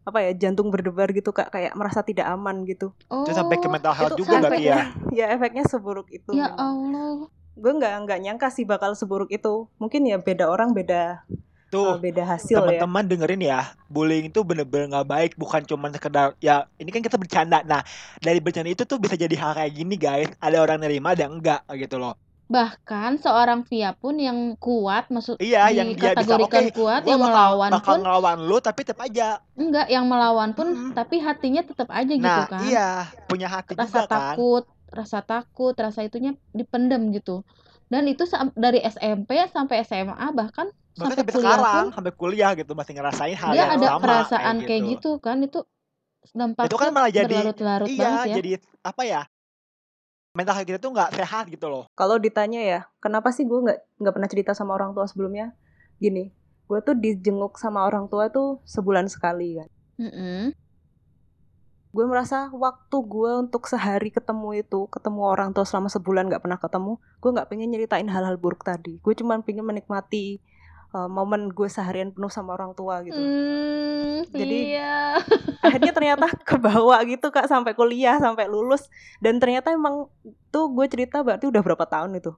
[SPEAKER 6] apa ya jantung berdebar gitu kak. Kayak merasa tidak aman gitu.
[SPEAKER 4] Oh
[SPEAKER 3] itu sampai ke mental health
[SPEAKER 6] Itu
[SPEAKER 3] juga berarti ya
[SPEAKER 6] efeknya- ya? efeknya seburuk itu.
[SPEAKER 4] Ya. Allah.
[SPEAKER 6] Gue nggak nggak nyangka sih bakal seburuk itu. Mungkin ya beda orang beda
[SPEAKER 3] tuh
[SPEAKER 6] uh, beda hasil ya.
[SPEAKER 3] teman-teman dengerin ya. Bullying itu bener-bener nggak baik bukan cuma sekedar ya ini kan kita bercanda. Nah dari bercanda itu tuh bisa jadi hal kayak gini guys. Ada orang nerima ada enggak gitu loh
[SPEAKER 4] bahkan seorang Via pun yang kuat maksud
[SPEAKER 3] iya yang dia bisa oke
[SPEAKER 4] kuat
[SPEAKER 3] gua
[SPEAKER 4] yang
[SPEAKER 3] bakal
[SPEAKER 4] melawan
[SPEAKER 3] bakal
[SPEAKER 4] pun
[SPEAKER 3] ngelawan lu tapi tetap aja
[SPEAKER 4] enggak yang melawan pun
[SPEAKER 3] Mm-mm.
[SPEAKER 4] tapi hatinya tetap aja gitu
[SPEAKER 3] nah
[SPEAKER 4] kan
[SPEAKER 3] iya punya hati
[SPEAKER 4] rasa
[SPEAKER 3] juga kan
[SPEAKER 4] takut rasa takut rasa itunya dipendam gitu Dan itu sam- dari SMP sampai SMA bahkan
[SPEAKER 3] Bahkan
[SPEAKER 4] sampai
[SPEAKER 3] sampai
[SPEAKER 4] kuliah
[SPEAKER 3] sekarang,
[SPEAKER 4] pun
[SPEAKER 3] sampai kuliah gitu masih ngerasain hal
[SPEAKER 4] dia
[SPEAKER 3] yang
[SPEAKER 4] ada
[SPEAKER 3] sama
[SPEAKER 4] perasaan
[SPEAKER 3] kayak gitu.
[SPEAKER 4] gitu kan itu
[SPEAKER 3] Itu kan
[SPEAKER 4] dampaknya
[SPEAKER 3] malah jadi
[SPEAKER 4] berlarut-larut
[SPEAKER 3] iya,
[SPEAKER 4] ya.
[SPEAKER 3] jadi apa ya? Mental health kita tuh nggak sehat gitu loh.
[SPEAKER 6] Kalau ditanya ya, kenapa sih gue nggak nggak pernah cerita sama orang tua sebelumnya? Gini, gue tuh dijenguk sama orang tua tuh sebulan sekali kan.
[SPEAKER 4] Mm-mm.
[SPEAKER 6] Gue merasa waktu gue untuk sehari ketemu itu, ketemu orang tua selama sebulan nggak pernah ketemu, gue nggak pengen nyeritain hal-hal buruk tadi. Gue cuma pengen menikmati uh, momen gue seharian penuh sama orang tua gitu.
[SPEAKER 4] Hmm,
[SPEAKER 6] Jadi
[SPEAKER 4] iya.
[SPEAKER 6] akhirnya ternyata kebawa gitu kak sampai kuliah sampai lulus dan ternyata emang tuh gue cerita berarti udah berapa tahun itu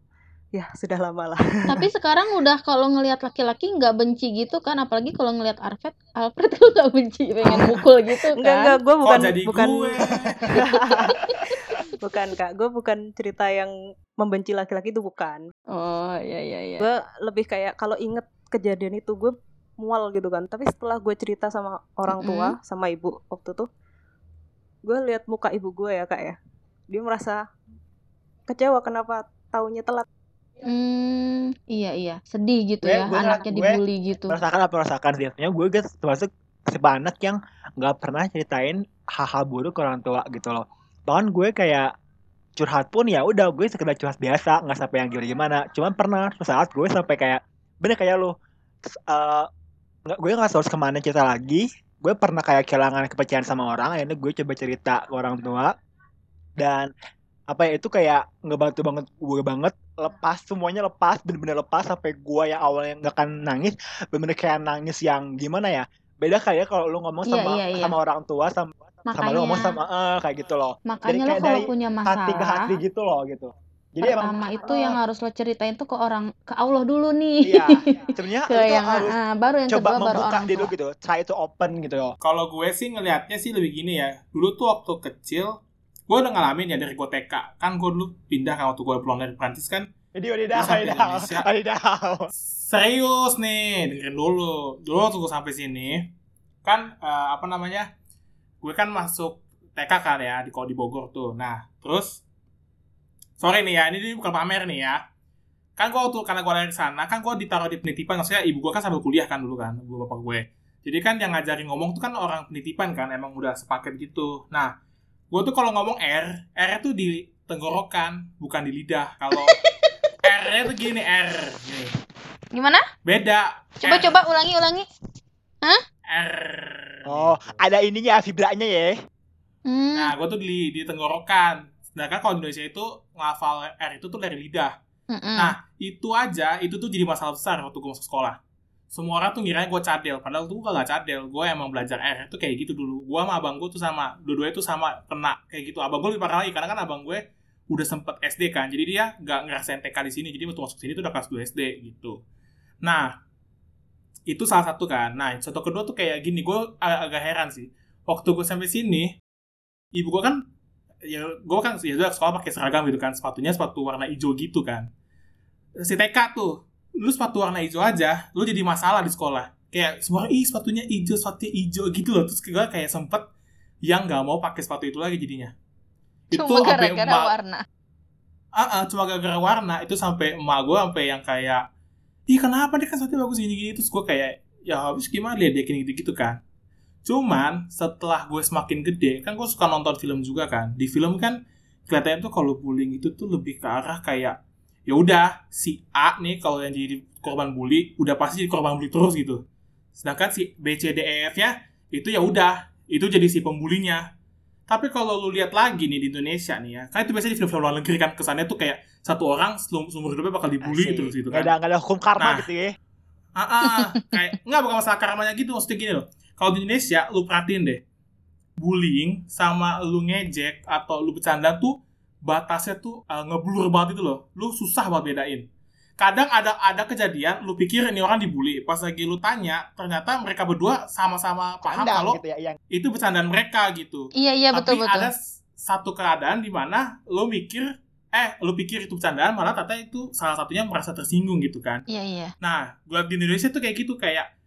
[SPEAKER 6] ya sudah lama lah
[SPEAKER 4] Tapi sekarang udah kalau ngelihat laki-laki nggak benci gitu kan, apalagi kalau ngelihat Alfred, Alfred tuh nggak benci pengen mukul gitu
[SPEAKER 6] enggak
[SPEAKER 4] kan.
[SPEAKER 6] enggak gue bukan
[SPEAKER 5] Kok jadi
[SPEAKER 6] bukan
[SPEAKER 5] gue?
[SPEAKER 6] bukan kak gue bukan cerita yang membenci laki-laki itu bukan
[SPEAKER 4] Oh iya iya iya.
[SPEAKER 6] gue lebih kayak kalau inget kejadian itu gue mual gitu kan tapi setelah gue cerita sama orang tua sama ibu waktu tuh gue lihat muka ibu gue ya kak ya dia merasa kecewa kenapa taunya telat
[SPEAKER 4] Hmm, iya iya, sedih gitu
[SPEAKER 3] Gue-
[SPEAKER 4] ya,
[SPEAKER 3] gue
[SPEAKER 4] anaknya
[SPEAKER 3] gue
[SPEAKER 4] dibully gitu.
[SPEAKER 3] Merasakan apa merasakan sih? Sebenarnya gue guys termasuk tipe anak yang nggak pernah ceritain hal-hal buruk ke orang tua gitu loh. Bahkan gue kayak curhat pun ya udah gue sekedar curhat biasa nggak sampai yang gimana gimana. Cuman pernah suatu saat gue sampai kayak bener kayak lo Terus, eh, gue nggak tahu harus ke mana cerita lagi. Gue pernah kayak kehilangan kepercayaan sama orang. Akhirnya gue coba cerita ke orang tua dan apa ya itu kayak ngebantu banget gue banget lepas semuanya lepas bener-bener lepas sampai gue yang awalnya nggak akan nangis bener-bener kayak nangis yang gimana ya beda kayak kalau lu ngomong
[SPEAKER 4] Iya,
[SPEAKER 3] sama
[SPEAKER 4] iya, iya.
[SPEAKER 3] sama orang tua sama sama lu ngomong sama
[SPEAKER 4] Makanya,
[SPEAKER 3] eh kayak gitu loh
[SPEAKER 4] makanya lo
[SPEAKER 3] kayak
[SPEAKER 4] kalau punya
[SPEAKER 3] hati ke hati
[SPEAKER 4] masalah,
[SPEAKER 3] gitu loh gitu jadi emang
[SPEAKER 4] pertama itu
[SPEAKER 3] eh,
[SPEAKER 4] yang harus lo ceritain tuh ke orang, ke Allah dulu nih.
[SPEAKER 3] iya sebenarnya
[SPEAKER 4] Ke
[SPEAKER 3] tuh
[SPEAKER 4] yang
[SPEAKER 3] harus
[SPEAKER 4] ah, baru yang
[SPEAKER 3] coba
[SPEAKER 4] kedua baru
[SPEAKER 3] membuka
[SPEAKER 4] orang
[SPEAKER 3] diri lu
[SPEAKER 4] tua.
[SPEAKER 3] gitu try to open gitu loh
[SPEAKER 5] Kalau gue sih ngelihatnya sih lebih gini ya. Dulu tuh waktu kecil, gue udah ngalamin ya dari gue TK. Kan gue dulu pindah kan waktu gue pulang dari Prancis kan.
[SPEAKER 3] jadi wadidaw
[SPEAKER 5] sampai
[SPEAKER 3] wadidaw wadidaw
[SPEAKER 5] Serius nih, dengerin dulu. Dulu waktu gue sampai sini, kan eh, apa namanya? Gue kan masuk TK kan ya di kalau di Bogor tuh. Nah, terus sorry nih ya, ini bukan pamer nih ya. Kan gue waktu karena gue dari sana, kan gue ditaruh di penitipan. Maksudnya ibu gue kan sambil kuliah kan dulu kan, ibu bapak gue. Jadi kan yang ngajarin ngomong tuh kan orang penitipan kan, emang udah sepaket gitu. Nah, gue tuh kalau ngomong R, R tuh di tenggorokan, bukan di lidah. Kalau R-nya tuh gini, R. Gini.
[SPEAKER 4] Gimana?
[SPEAKER 5] Beda.
[SPEAKER 4] Coba
[SPEAKER 5] R.
[SPEAKER 4] coba ulangi ulangi.
[SPEAKER 5] R.
[SPEAKER 3] oh ada ininya vibranya ya
[SPEAKER 4] Hmm.
[SPEAKER 5] Nah, gue tuh di, di tenggorokan. Sedangkan kalau di Indonesia itu ngafal R itu tuh dari lidah.
[SPEAKER 4] mm-mm.
[SPEAKER 5] Nah, itu aja, itu tuh jadi masalah besar waktu gue masuk sekolah. Semua orang tuh ngiranya gue cadel, padahal tuh gue gak cadel. Gue emang belajar R itu kayak gitu dulu. Gue sama abang gue tuh sama, dua-duanya tuh sama kena kayak gitu. Abang gue lebih parah lagi, karena kan abang gue udah sempet SD kan. Jadi dia gak ngerasain TK di sini. Jadi waktu masuk sini tuh udah kelas 2 SD gitu. Nah, itu salah satu kan. Nah, contoh kedua tuh kayak gini, gue agak heran sih. Waktu gue sampai sini, ibu gue kan, ya gue kan ya udah sekolah pakai seragam gitu kan, sepatunya sepatu warna hijau gitu kan. Si TK tuh, lu sepatu warna hijau aja, lu jadi masalah di sekolah. Kayak semua ih sepatunya hijau, sepatunya hijau gitu loh. Terus gue kayak sempet yang nggak mau pakai sepatu itu lagi jadinya.
[SPEAKER 4] Cuma
[SPEAKER 5] sampai
[SPEAKER 4] gara-gara
[SPEAKER 5] emak-
[SPEAKER 4] warna.
[SPEAKER 5] Ah, ah, cuma gara-gara warna itu sampai emak gue sampai yang kayak ih kenapa dia kan sepatunya bagus gini-gini terus gue kayak ya habis gimana lihat dia gini gitu kan cuman setelah gue semakin gede kan gue suka nonton film juga kan di film kan kelihatannya tuh kalau bullying itu tuh lebih ke arah kayak ya udah si A nih kalau yang jadi korban bully udah pasti jadi korban bully terus gitu sedangkan si B C D E F ya itu ya udah itu jadi si pembulinya tapi kalau lu lihat lagi nih di Indonesia nih ya, kan itu biasanya di film-film luar negeri kan kesannya tuh kayak satu orang seumur hidupnya bakal dibully
[SPEAKER 3] Asik.
[SPEAKER 5] terus gitu kan.
[SPEAKER 3] ada nggak ada hukum karma
[SPEAKER 5] Nah.
[SPEAKER 3] gitu ya
[SPEAKER 5] Ah, ah, kayak nggak bukan masalah karmanya gitu maksudnya gini loh. Kalau di Indonesia lu perhatiin deh, bullying sama lu ngejek atau lu bercanda tuh batasnya tuh uh, ngeblur banget itu loh. Lu susah banget bedain. Kadang ada ada kejadian lu pikir ini orang dibully, pas lagi lu tanya, ternyata mereka berdua sama-sama paham kalau
[SPEAKER 3] gitu ya yang
[SPEAKER 5] itu bercandaan mereka gitu.
[SPEAKER 4] Iya iya
[SPEAKER 5] Tapi
[SPEAKER 4] betul betul.
[SPEAKER 5] ada satu keadaan di mana lo mikir, eh lo pikir itu bercandaan, malah ternyata itu salah satunya merasa tersinggung gitu kan.
[SPEAKER 4] Iya iya.
[SPEAKER 5] Nah, gue liat di Indonesia tuh kayak gitu, kayak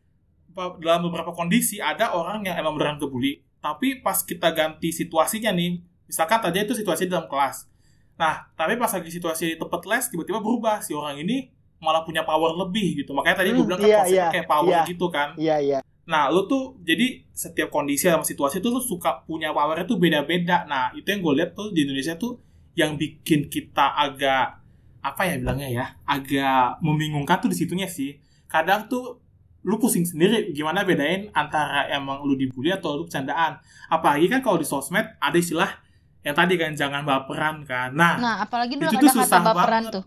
[SPEAKER 5] dalam beberapa kondisi ada orang yang emang beneran kebuli, tapi pas kita ganti situasinya nih, misalkan tadi itu situasi dalam kelas, Nah, tapi pas lagi situasi di tempat les tiba-tiba berubah si orang ini malah punya power lebih gitu. Makanya tadi gue
[SPEAKER 3] Hmm,
[SPEAKER 5] bilang kan
[SPEAKER 3] iya,
[SPEAKER 5] konsepnya
[SPEAKER 3] iya,
[SPEAKER 5] kayak power
[SPEAKER 3] iya.
[SPEAKER 5] gitu kan.
[SPEAKER 3] Iya iya.
[SPEAKER 5] Nah, lu tuh jadi setiap kondisi sama situasi tuh lu suka punya powernya tuh beda-beda. Nah, itu yang gue lihat tuh di Indonesia tuh yang bikin kita agak apa ya bilangnya ya, agak membingungkan tuh di situnya sih. Kadang tuh lu pusing sendiri gimana bedain antara emang lu dibully atau lu bercandaan. Apalagi kan kalau di sosmed ada istilah yang tadi kan jangan baperan kan. Nah,
[SPEAKER 2] Nah, apalagi dulu
[SPEAKER 5] itu
[SPEAKER 2] ada
[SPEAKER 5] tuh
[SPEAKER 2] kata
[SPEAKER 5] susah
[SPEAKER 2] baperan
[SPEAKER 5] banget.
[SPEAKER 2] tuh.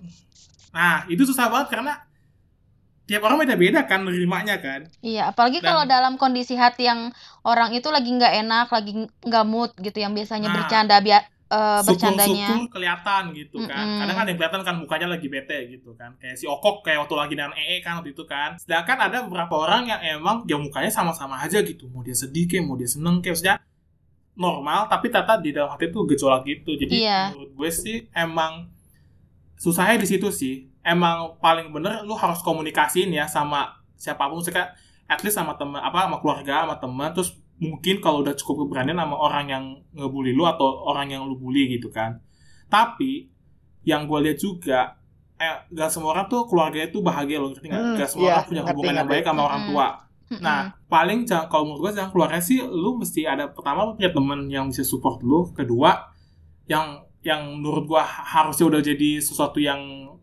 [SPEAKER 5] Nah, itu susah banget karena tiap orang beda-beda kan nerimanya kan.
[SPEAKER 2] Iya, apalagi
[SPEAKER 5] Dan-
[SPEAKER 2] kalau dalam kondisi hati yang orang itu lagi nggak enak, lagi nggak mood gitu, yang biasanya
[SPEAKER 5] Nah,
[SPEAKER 2] bercanda biar eh, bercandanya.
[SPEAKER 5] syukur-syukur kelihatan gitu kan.
[SPEAKER 2] Mm-mm.
[SPEAKER 5] Kadang ada yang kelihatan kan mukanya lagi bete gitu kan. Kayak si Okok kayak waktu lagi dengan EE kan waktu itu kan. Sedangkan ada beberapa orang yang emang dia mukanya sama-sama aja gitu. Mau dia sedih kayak, mau dia seneng kayak maksudnya normal tapi ternyata di dalam hati tuh gejolak gitu. Jadi
[SPEAKER 2] Iya.
[SPEAKER 5] menurut gue sih emang susahnya di situ sih. Emang paling bener lu harus komunikasiin ya sama siapa pun misalkan at least sama teman apa sama keluarga sama teman terus mungkin kalau udah cukup keberanian sama orang yang ngebully lu atau orang yang lu bully gitu kan tapi yang gue lihat juga eh gak semua orang tuh keluarganya tuh bahagia loh ngerti nggak
[SPEAKER 3] Hmm,
[SPEAKER 5] gak semua
[SPEAKER 3] iya,
[SPEAKER 5] orang punya
[SPEAKER 3] ngerti,
[SPEAKER 5] hubungan yang
[SPEAKER 3] ngerti.
[SPEAKER 5] baik sama orang
[SPEAKER 2] Mm-mm.
[SPEAKER 5] tua
[SPEAKER 2] Mm-mm.
[SPEAKER 5] nah paling jangan kalau menurut gue jangan keluarnya sih lu mesti ada pertama lu punya temen yang bisa support lu kedua yang yang menurut gua harusnya udah jadi sesuatu yang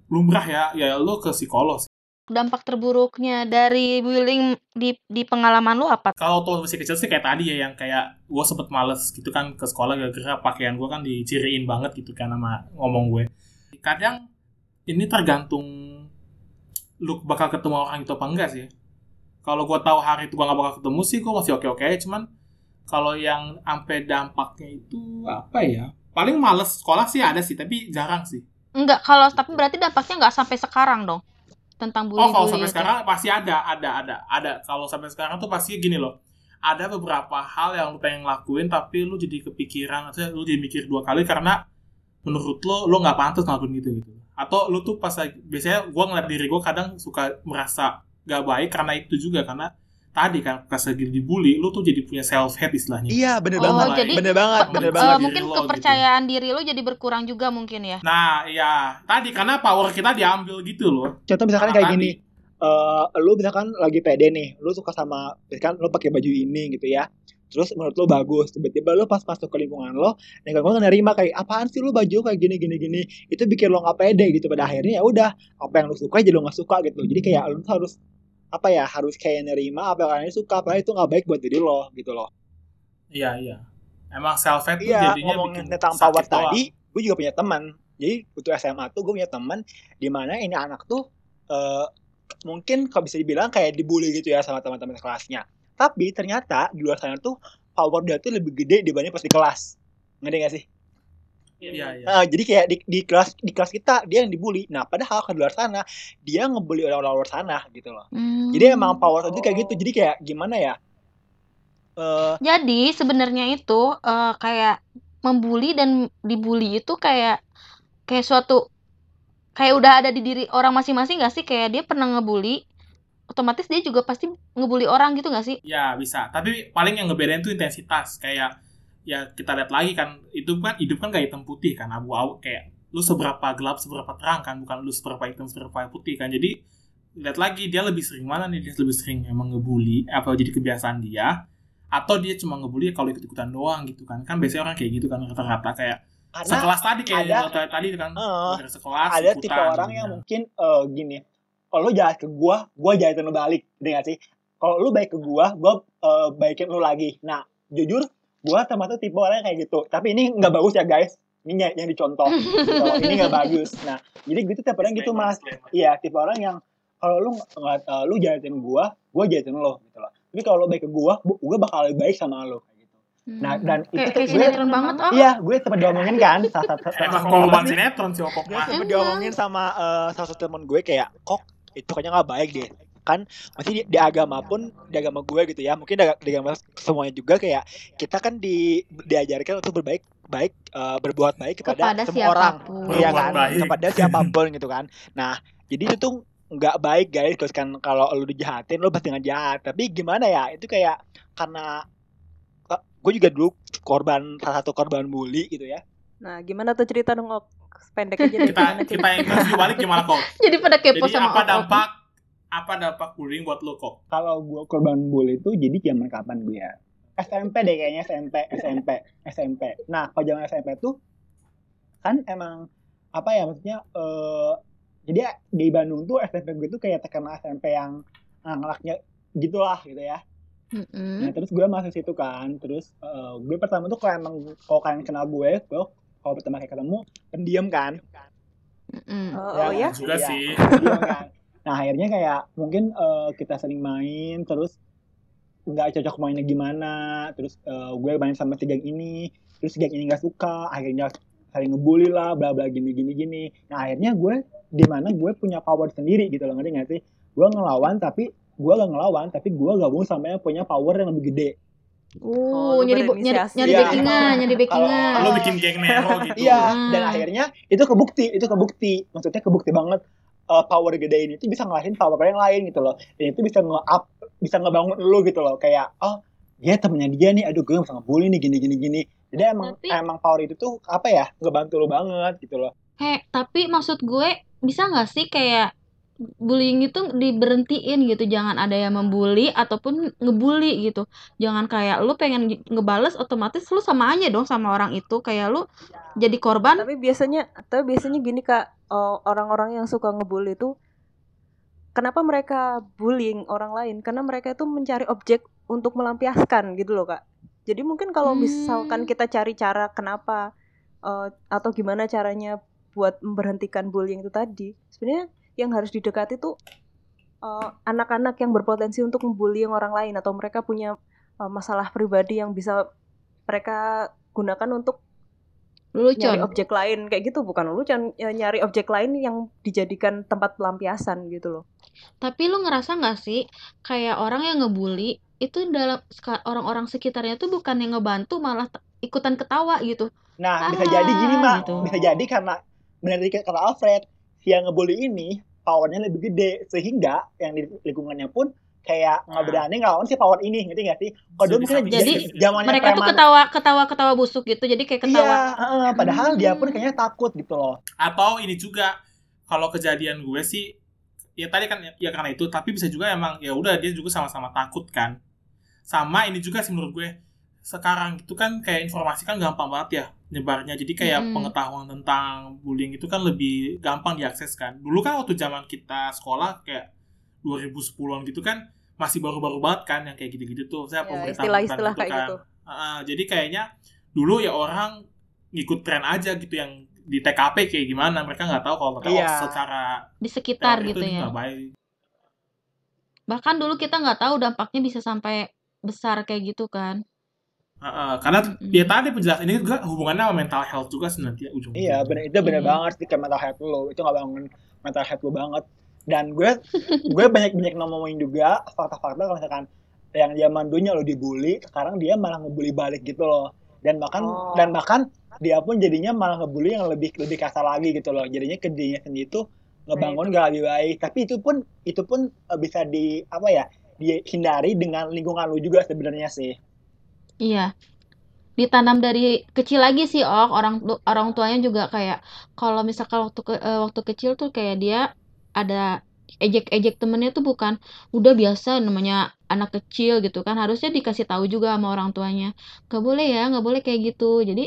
[SPEAKER 5] lumrah ya ya lu ke psikolog sih.
[SPEAKER 2] Dampak terburuknya dari bullying di di pengalaman lu apa?
[SPEAKER 5] kalau tuh masih kecil sih kayak tadi ya yang kayak gua sempet males gitu kan ke sekolah gara-gara pakaian gua kan diciriin banget gitu kan sama ngomong gue. Kadang ini tergantung lu bakal ketemu orang itu apa enggak sih. Kalau gua tahu hari itu gua nggak bakal ketemu sih gua masih oke oke cuman kalau yang sampai dampaknya itu apa ya? Paling males sekolah sih ada sih tapi jarang sih.
[SPEAKER 2] Enggak, kalau tapi berarti dampaknya nggak sampai sekarang dong tentang
[SPEAKER 5] Oh, kalau sampai
[SPEAKER 2] itu.
[SPEAKER 5] sekarang pasti ada, ada, ada, ada. Kalau sampai sekarang tuh pasti gini loh. Ada beberapa hal yang lu pengen lakuin tapi lu jadi kepikiran, maksudnya lu jadi mikir dua kali karena menurut lo lo nggak pantas ngelakuin gitu gitu. Atau lu tuh pas biasanya gua ngeliat diri gua kadang suka merasa gak baik karena itu juga karena tadi kan pas lagi dibully lu tuh jadi punya self hate istilahnya.
[SPEAKER 3] Iya bener
[SPEAKER 2] Oh,
[SPEAKER 3] banget.
[SPEAKER 2] jadi-
[SPEAKER 3] bener banget.
[SPEAKER 2] Eh,
[SPEAKER 3] Bener
[SPEAKER 5] Benci
[SPEAKER 3] banget.
[SPEAKER 5] diri
[SPEAKER 2] mungkin
[SPEAKER 5] lo gitu.
[SPEAKER 2] kepercayaan diri lo jadi berkurang juga mungkin ya.
[SPEAKER 5] Nah, iya. Tadi karena power kita diambil gitu loh.
[SPEAKER 3] Contoh misalkan
[SPEAKER 5] Sama
[SPEAKER 3] kayak
[SPEAKER 5] tadi.
[SPEAKER 3] gini. eh lu misalkan lagi pede nih, lu suka sama misalkan lu pakai baju ini gitu ya. Terus menurut lu bagus, tiba-tiba lu pas masuk ke lingkungan lo, lingkungan lo nerima kayak apaan sih lu baju kayak gini gini gini. Itu bikin lo nggak pede gitu pada akhirnya ya udah apa yang lu suka jadi lo nggak suka gitu. Jadi kayak lu tuh harus apa ya harus kayak nerima apa yang kalian suka padahal itu nggak baik buat diri lo gitu loh.
[SPEAKER 5] Iya, iya. Emang self hate tuh
[SPEAKER 3] Iya
[SPEAKER 5] jadinya
[SPEAKER 3] ngomongin
[SPEAKER 5] bikin
[SPEAKER 3] tentang
[SPEAKER 5] sakit
[SPEAKER 3] power tadi, gue juga punya teman. Jadi waktu SMA tuh gue punya teman di mana ini anak tuh eh, mungkin kalau bisa dibilang kayak dibully gitu ya sama teman-teman kelasnya. Tapi ternyata di luar sana tuh power dia tuh lebih gede dibanding pas di kelas. Ngerti gak sih?
[SPEAKER 5] Iya, iya.
[SPEAKER 3] Eh, jadi kayak di, di kelas di kelas kita dia yang dibully. Nah padahal ke luar sana dia ngebully orang-orang luar sana gitu loh.
[SPEAKER 2] Hmm.
[SPEAKER 3] Jadi emang power itu kayak gitu. Jadi kayak gimana ya? Eh
[SPEAKER 2] Jadi sebenarnya itu eh, kayak membuli dan dibully itu kayak kayak suatu kayak udah ada di diri orang masing-masing gak sih? Kayak dia pernah ngebully, otomatis dia juga pasti ngebully orang gitu gak sih?
[SPEAKER 5] Ya bisa, tapi paling yang ngebedain tuh intensitas kayak ya kita lihat lagi kan itu kan hidup kan gak hitam putih kan abu-abu kayak lu seberapa gelap seberapa terang kan bukan lu seberapa hitam seberapa putih kan. Jadi lihat lagi dia lebih sering mana nih? Dia lebih sering emang ngebully apa jadi kebiasaan dia atau dia cuma ngebully kalau ikut-ikutan doang gitu kan? Kan biasanya orang kayak gitu kan rata-rata kayak
[SPEAKER 3] karena
[SPEAKER 5] sekelas tadi kayak
[SPEAKER 3] ada-
[SPEAKER 5] lo tadi kan dari sekelas
[SPEAKER 3] ada
[SPEAKER 5] ikutan
[SPEAKER 3] tipe orang
[SPEAKER 5] gitu
[SPEAKER 3] yang mungkin eh, gini kalau lu jahat ke gua gua jahatin lu balik gak sih. Kalau lu baik ke gua gua eh, baikin lu lagi. Nah jujur gua termasuk tipe orang kayak gitu. Tapi ini nggak bagus ya guys. Ini yang, yang dicontoh. Gitu. Ini nggak bagus. Nah jadi gitu tipe orang gitu mas. iya tipe orang yang kalau lu nggak eh, lu jahatin gua gua jahatin lo gitu loh. Tapi kalau lu baik ke gua bu- gua bakal lebih baik sama lo kayak gitu. Nah dan itu
[SPEAKER 2] kayak,
[SPEAKER 3] tuh gue
[SPEAKER 2] sinetron banget oh.
[SPEAKER 3] iya gue sempat diomongin kan salah satu
[SPEAKER 5] emang
[SPEAKER 3] sama temen-
[SPEAKER 5] sinetron si Okok
[SPEAKER 3] gue
[SPEAKER 2] Emang.
[SPEAKER 3] diomongin sama eh, salah satu temen gue kayak kok itu kayaknya nggak baik deh kan masih di, di agama pun di agama gue gitu ya mungkin di, di agama semuanya juga kayak kita kan di diajarkan untuk berbaik baik eh, berbuat baik kepada,
[SPEAKER 2] Kepada
[SPEAKER 3] semua orang.
[SPEAKER 5] Berbuat
[SPEAKER 3] kan?
[SPEAKER 5] baik.
[SPEAKER 3] kepada siapa pun gitu kan. Nah jadi itu tuh nggak baik guys. Terus kan kalau lu dijahatin lu pasti ngejahat. Tapi gimana ya? Itu kayak karena eh, gue juga dulu korban salah satu korban bully gitu ya.
[SPEAKER 6] Nah, gimana tuh cerita dong, Ok? pendek aja
[SPEAKER 5] kita
[SPEAKER 6] gimana
[SPEAKER 5] kita
[SPEAKER 6] cerita?
[SPEAKER 5] interview balik gimana kok?
[SPEAKER 4] Jadi pada kepo
[SPEAKER 5] jadi
[SPEAKER 4] sama
[SPEAKER 5] apa dampak apa dampak bullying buat lo kok
[SPEAKER 3] Kalau gue korban bully itu jadi zaman kapan gue ya? SMP deh kayaknya SMP, SMP, SMP. Nah, kalau zaman SMP tuh kan emang apa ya maksudnya eh jadi di Bandung tuh SMP gue tuh kayak terkenal SMP yang anak-anaknya gitulah gitu ya. Nah,
[SPEAKER 4] Mm-mm.
[SPEAKER 3] terus gue masuk situ kan. Terus eh, gue pertama tuh kalau emang kalau kalian kenal gue, gue kalau pertama kali ketemu pendiam kan.
[SPEAKER 4] Mm-mm.
[SPEAKER 6] oh, oh ya
[SPEAKER 5] juga
[SPEAKER 3] Iya,
[SPEAKER 5] sih
[SPEAKER 3] pendiam kan. Nah, akhirnya kayak mungkin eh, kita sering main terus nggak cocok mainnya gimana, terus eh, gue main sama si geng ini, terus si geng ini nggak suka, akhirnya saling ngebully lah, bla bla gini gini gini. Nah, akhirnya gue di mana gue punya power sendiri gitu loh, ngerti nggak sih? Gue ngelawan tapi gue gak ngelawan tapi gue gabung sama yang punya power yang lebih gede.
[SPEAKER 6] Oh,
[SPEAKER 4] Uh, nyari bu- nyari
[SPEAKER 6] berinisiasi.
[SPEAKER 4] nyari
[SPEAKER 3] Iya.
[SPEAKER 4] backingan, nyari backingan.
[SPEAKER 5] lo bikin geng Nero gitu
[SPEAKER 3] Iya,
[SPEAKER 4] Hmm.
[SPEAKER 3] dan akhirnya itu kebukti, itu kebukti. Maksudnya kebukti banget uh, power gede ini tuh bisa ngalahin power yang lain gitu loh. Dan itu bisa nge-up, bisa ngebangun lu gitu loh. Kayak, oh dia temennya dia nih, aduh gue bisa ngebully nih gini gini gini. Jadi emang
[SPEAKER 4] Tapi-
[SPEAKER 3] emang power itu tuh apa ya, ngebantu lu banget gitu loh.
[SPEAKER 4] Kayak tapi maksud gue bisa nggak sih kayak bullying itu diberhentiin gitu. Jangan ada yang membuli ataupun ngebully gitu. Jangan kayak lu pengen ngebales otomatis lu sama aja dong sama orang itu. Kayak lu jadi korban.
[SPEAKER 6] Tapi biasanya tapi biasanya gini kak. Orang-orang yang suka ngebully itu kenapa mereka bullying orang lain? Karena mereka itu mencari objek untuk melampiaskan gitu loh kak. Jadi mungkin kalau misalkan
[SPEAKER 4] Hmm.
[SPEAKER 6] kita cari cara kenapa eh, atau gimana caranya buat memberhentikan bullying itu tadi sebenarnya yang harus didekati tuh eh, anak-anak yang berpotensi untuk membully orang lain atau mereka punya eh, masalah pribadi yang bisa mereka gunakan untuk nyari
[SPEAKER 4] lelucon
[SPEAKER 6] objek lain kayak gitu bukan lelucon ya, nyari objek lain yang dijadikan tempat pelampiasan gitu loh
[SPEAKER 4] tapi lu ngerasa nggak sih kayak orang yang ngebully itu dalam orang-orang sekitarnya tuh bukan yang ngebantu malah ikutan ketawa gitu
[SPEAKER 3] Nah, bisa
[SPEAKER 4] Ah,
[SPEAKER 3] jadi gini, Mak.
[SPEAKER 4] gitu.
[SPEAKER 3] Bisa jadi karena benar dari kata Alfred, yang ngebully ini powernya lebih gede sehingga yang di lingkungannya pun kayak nggak
[SPEAKER 5] Ah.
[SPEAKER 3] berani ngelawan si power ini, ngerti nggak sih? Kalau dulu mungkin
[SPEAKER 4] Jadi,
[SPEAKER 3] zamannya
[SPEAKER 4] mereka tuh
[SPEAKER 3] preman.
[SPEAKER 4] ketawa ketawa ketawa busuk gitu jadi kayak ketawa
[SPEAKER 3] Iya, heeh, padahal dia pun
[SPEAKER 4] Hmm.
[SPEAKER 3] kayaknya takut gitu loh.
[SPEAKER 5] atau ini juga kalau kejadian gue sih ya tadi kan ya karena itu tapi bisa juga emang ya udah dia juga sama-sama takut kan sama ini juga sih menurut gue sekarang itu kan kayak informasi kan gampang banget ya nyebarnya jadi kayak
[SPEAKER 4] Mm-mm.
[SPEAKER 5] pengetahuan tentang bullying itu kan lebih gampang diakses kan dulu kan waktu zaman kita sekolah kayak 2010-an gitu kan masih baru-baru banget kan yang kayak gitu-gitu tuh saya
[SPEAKER 6] Ya,
[SPEAKER 5] pemerintah
[SPEAKER 6] istilah-istilah
[SPEAKER 5] bukan
[SPEAKER 6] kayak
[SPEAKER 5] kan.
[SPEAKER 6] gitu.
[SPEAKER 5] Ah, jadi kayaknya dulu ya orang ngikut tren aja gitu yang di TKP kayak gimana mereka nggak tahu kalau mereka oh, secara
[SPEAKER 4] di sekitar gitu ya
[SPEAKER 5] baik.
[SPEAKER 4] bahkan dulu kita nggak tahu dampaknya bisa sampai besar kayak gitu kan
[SPEAKER 5] Ah, ah, karena
[SPEAKER 4] Mm-mm.
[SPEAKER 5] ya tadi penjelasan ini juga hubungannya sama mental health juga sih nanti ujung
[SPEAKER 3] Iya, bener itu bener
[SPEAKER 4] Iya.
[SPEAKER 3] banget sih ke mental health lo. Itu nggak bangun mental health lo banget. Dan gue gue banyak banyak ngomongin juga fakta-fakta kalau misalkan yang zaman dulunya lo dibully, sekarang dia malah ngebully balik gitu loh. Dan bahkan
[SPEAKER 6] Oh.
[SPEAKER 3] dan bahkan dia pun jadinya malah ngebully yang lebih lebih kasar lagi gitu loh. Jadinya ke dirinya sendiri tuh ngebangun gak lebih baik. Tapi itu pun itu pun eh, bisa di apa ya dihindari dengan lingkungan lo juga sebenarnya sih.
[SPEAKER 4] Iya. Ditanam dari kecil lagi sih, Ok. Orang orang tuanya juga kayak kalau misalkan waktu ke- eh, waktu kecil tuh kayak dia ada ejek-ejek temennya tuh bukan udah biasa namanya anak kecil gitu kan harusnya dikasih tahu juga sama orang tuanya gak boleh ya nggak boleh kayak gitu jadi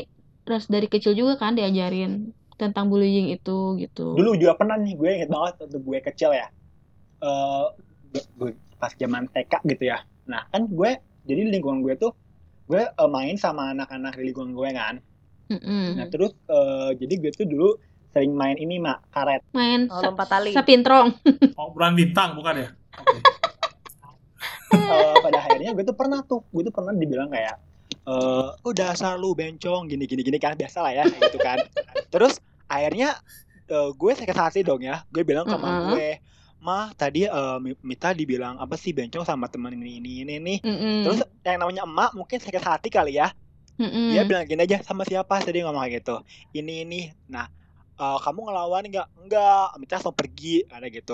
[SPEAKER 4] harus dari kecil juga kan diajarin tentang bullying itu gitu
[SPEAKER 3] dulu juga pernah nih gue inget banget waktu gue kecil ya eh gue- pas zaman TK gitu ya nah kan gue jadi di lingkungan gue tuh gue eh, main sama anak-anak di lingkungan gue kan
[SPEAKER 4] Mm-mm.
[SPEAKER 3] nah terus eh, jadi gue tuh dulu sering main ini mak karet
[SPEAKER 4] main
[SPEAKER 6] Oh, lompat tali.
[SPEAKER 4] sapintrong
[SPEAKER 5] Oh, bulan bintang bukan ya? Oke.
[SPEAKER 3] Eh, pada akhirnya gue tuh pernah tuh gue tuh pernah dibilang kayak eh udah asal lu bencong gini gini gini kan biasa lah ya gitu kan terus akhirnya eh, gue sakit hati dong ya gue bilang ke mama
[SPEAKER 4] Mm-mm.
[SPEAKER 3] gue mah tadi eh, Mi- Mita dibilang apa sih bencong sama temen ini ini ini nih
[SPEAKER 4] Mm-mm.
[SPEAKER 3] Terus yang namanya emak mungkin sakit hati kali ya.
[SPEAKER 4] Mm-mm.
[SPEAKER 3] Dia bilang gini aja sama siapa tadi ngomong kayak gitu. Ini ini. Nah, eh, kamu ngelawan nggak? Enggak. Minta langsung pergi ada gitu.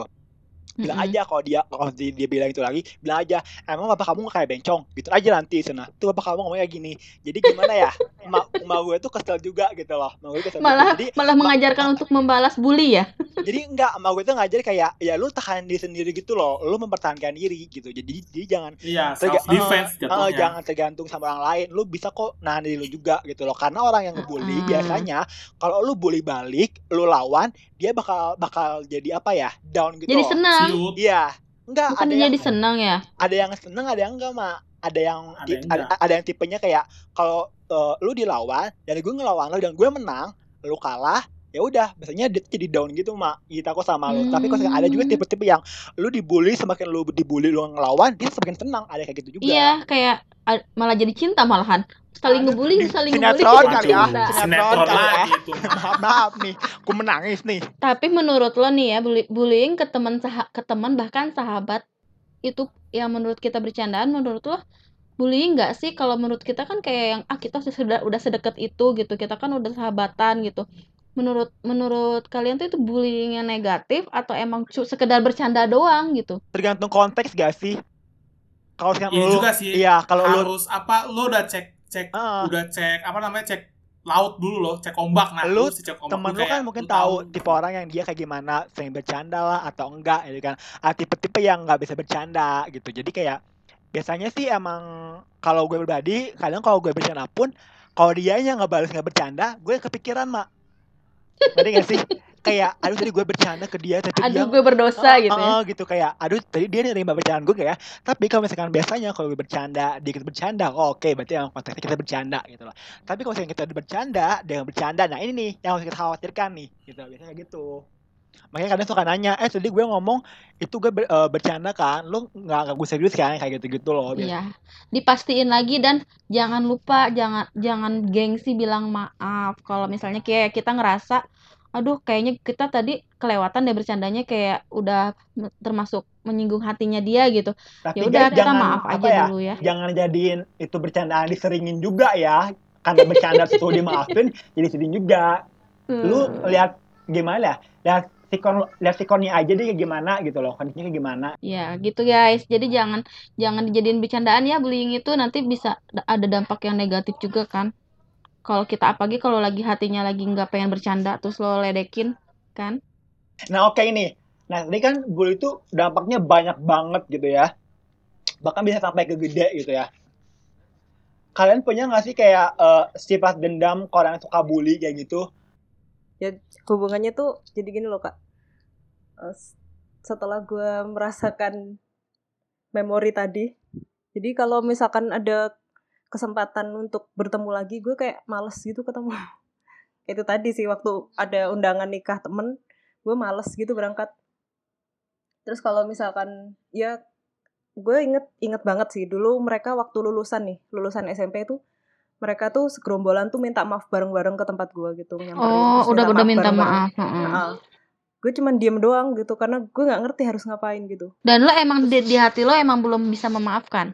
[SPEAKER 3] bilang
[SPEAKER 4] Mm-mm.
[SPEAKER 3] aja kalau dia kalau dia, dia bilang itu lagi bilang aja emang bapak kamu kayak bencong gitu aja nanti sana tuh bapak kamu ngomongnya gini jadi gimana ya emak emak gue tuh kesel juga gitu loh emak gue kesel juga.
[SPEAKER 4] Malah
[SPEAKER 3] jadi
[SPEAKER 4] malah mengajarkan untuk membalas bully ya.
[SPEAKER 3] jadi enggak emak gue tuh ngajar kayak ya lu tahan diri sendiri gitu loh lu mempertahankan diri gitu jadi jadi jangan
[SPEAKER 5] Iya,
[SPEAKER 3] Terga-
[SPEAKER 5] defense
[SPEAKER 3] eh,
[SPEAKER 5] jatuhnya.
[SPEAKER 3] jangan tergantung sama orang lain lu bisa kok nahan diri lu juga gitu loh karena orang yang ngebully
[SPEAKER 4] Mm-mm.
[SPEAKER 3] biasanya kalau lu bully balik lu lawan dia bakal bakal jadi apa ya down gitu
[SPEAKER 4] Jadi
[SPEAKER 3] loh
[SPEAKER 4] senang.
[SPEAKER 3] Iya enggak
[SPEAKER 4] Bukan
[SPEAKER 3] ada yang
[SPEAKER 4] jadi senang ya.
[SPEAKER 3] ada yang seneng ada yang enggak mak ada yang
[SPEAKER 5] Ada yang
[SPEAKER 3] ada, ada yang tipenya kayak kalau eh, lu dilawan dan gue ngelawan lu dan gue menang lu kalah ya udah biasanya dia jadi down gitu mak kita kok sama lu tapi kalau ada juga
[SPEAKER 4] Hmm.
[SPEAKER 3] tipe-tipe yang lu dibully semakin lu dibully lu ngelawan dia semakin senang ada kayak gitu juga
[SPEAKER 4] Iya, kayak malah jadi cinta malahan. Saling ngebully, saling
[SPEAKER 3] sinetron
[SPEAKER 4] ngebully
[SPEAKER 3] kali
[SPEAKER 4] jadi
[SPEAKER 3] ya,
[SPEAKER 4] cinta.
[SPEAKER 3] sinetron
[SPEAKER 5] Sinetron
[SPEAKER 3] kali ya.
[SPEAKER 5] lagi itu.
[SPEAKER 3] maaf maaf nih aku menangis nih
[SPEAKER 4] Tapi menurut lo nih ya, bully- bullying ke teman ke teman bahkan sahabat itu yang menurut kita bercandaan, menurut lo bullying nggak sih? Kalau menurut kita kan kayak yang ah kita sudah udah sedekat itu gitu, kita kan udah sahabatan gitu. Menurut menurut kalian tuh itu bullying yang negatif atau emang cu- sekedar bercanda doang gitu?
[SPEAKER 3] tergantung konteks gak sih kalau sekarang
[SPEAKER 5] Iya
[SPEAKER 3] lu
[SPEAKER 5] juga sih.
[SPEAKER 3] iya kalau lu
[SPEAKER 5] Harus apa? Lu udah cek cek
[SPEAKER 3] Ah.
[SPEAKER 5] udah cek apa namanya? Cek laut dulu loh, cek ombak. Nah,
[SPEAKER 3] Lu,
[SPEAKER 5] si cek ombak
[SPEAKER 3] temen lu kan mungkin tahu. tipe orang yang dia kayak gimana sering bercanda lah atau enggak gitu kan. Ah, tipe-tipe yang nggak bisa bercanda gitu. Jadi kayak biasanya sih emang kalau gue pribadi kadang kalau gue bercanda pun kalau dia nya nggak balas nggak bercanda gue kepikiran mak. Ngerti gak sih kayak aduh tadi gue bercanda ke dia tapi dia
[SPEAKER 4] Aduh, gue berdosa
[SPEAKER 3] Ah,
[SPEAKER 4] gitu ya.
[SPEAKER 3] ah, gitu. Kayak aduh tadi dia nerima bercandaan gue kayak tapi kalau misalkan biasanya kalau gue bercanda dia ikut bercanda oh, oke berarti emang konteksnya kita bercanda gitu loh. Tapi kalau misalkan kita bercanda dia nggak bercanda nah ini nih yang harus kita khawatirkan nih gitu. Biasanya gitu. Makanya kadang suka nanya eh tadi gue ngomong itu gue ber- eh, bercanda kan? Lu nggak nggak gue serius kan? Kayak gitu gitu loh biasanya.
[SPEAKER 4] Iya, dipastiin lagi dan jangan lupa jangan jangan gengsi bilang maaf. Kalau misalnya kayak kita ngerasa aduh kayaknya kita tadi kelewatan deh bercandanya kayak udah termasuk menyinggung hatinya dia gitu.
[SPEAKER 3] tapi
[SPEAKER 4] Ya udah kita
[SPEAKER 3] jangan
[SPEAKER 4] maaf aja
[SPEAKER 3] ya
[SPEAKER 4] dulu ya.
[SPEAKER 3] jangan jadiin itu bercandaan diseringin juga ya karena bercanda terus dimaafin jadi sedih juga lu
[SPEAKER 4] Hmm.
[SPEAKER 3] lihat gimana ya lihat sikon lihat sikonnya aja deh gimana gitu loh kondisinya kayak gimana
[SPEAKER 4] Ya, gitu guys. Jadi jangan jangan dijadiin bercandaan ya bullying itu nanti bisa da- ada dampak yang negatif juga kan. Kalau kita apalagi kalau lagi hatinya lagi nggak pengen bercanda terus lo ledekin kan.
[SPEAKER 3] nah oke ini. Nah tadi kan bully itu dampaknya banyak banget gitu ya. Bahkan bisa sampai ke gede gitu ya. Kalian punya nggak sih kayak eh, sifat dendam ke orang yang suka bully kayak gitu?
[SPEAKER 6] Ya hubungannya tuh jadi gini loh kak. Eh, setelah gue merasakan memori tadi jadi kalau misalkan ada kesempatan untuk bertemu lagi gue kayak males gitu ketemu itu tadi sih waktu ada undangan nikah temen gue males gitu berangkat terus kalau misalkan ya gue inget inget banget sih dulu mereka waktu lulusan nih lulusan SMP tuh mereka tuh segerombolan tuh minta maaf bareng-bareng ke tempat gue gitu nyamperin,
[SPEAKER 4] Oh,
[SPEAKER 6] terus
[SPEAKER 4] udah udah minta maaf. heeh.
[SPEAKER 6] Nah, gue cuman diem doang gitu karena gue nggak ngerti harus ngapain gitu
[SPEAKER 4] Dan lo emang di, di hati lo emang belum bisa memaafkan.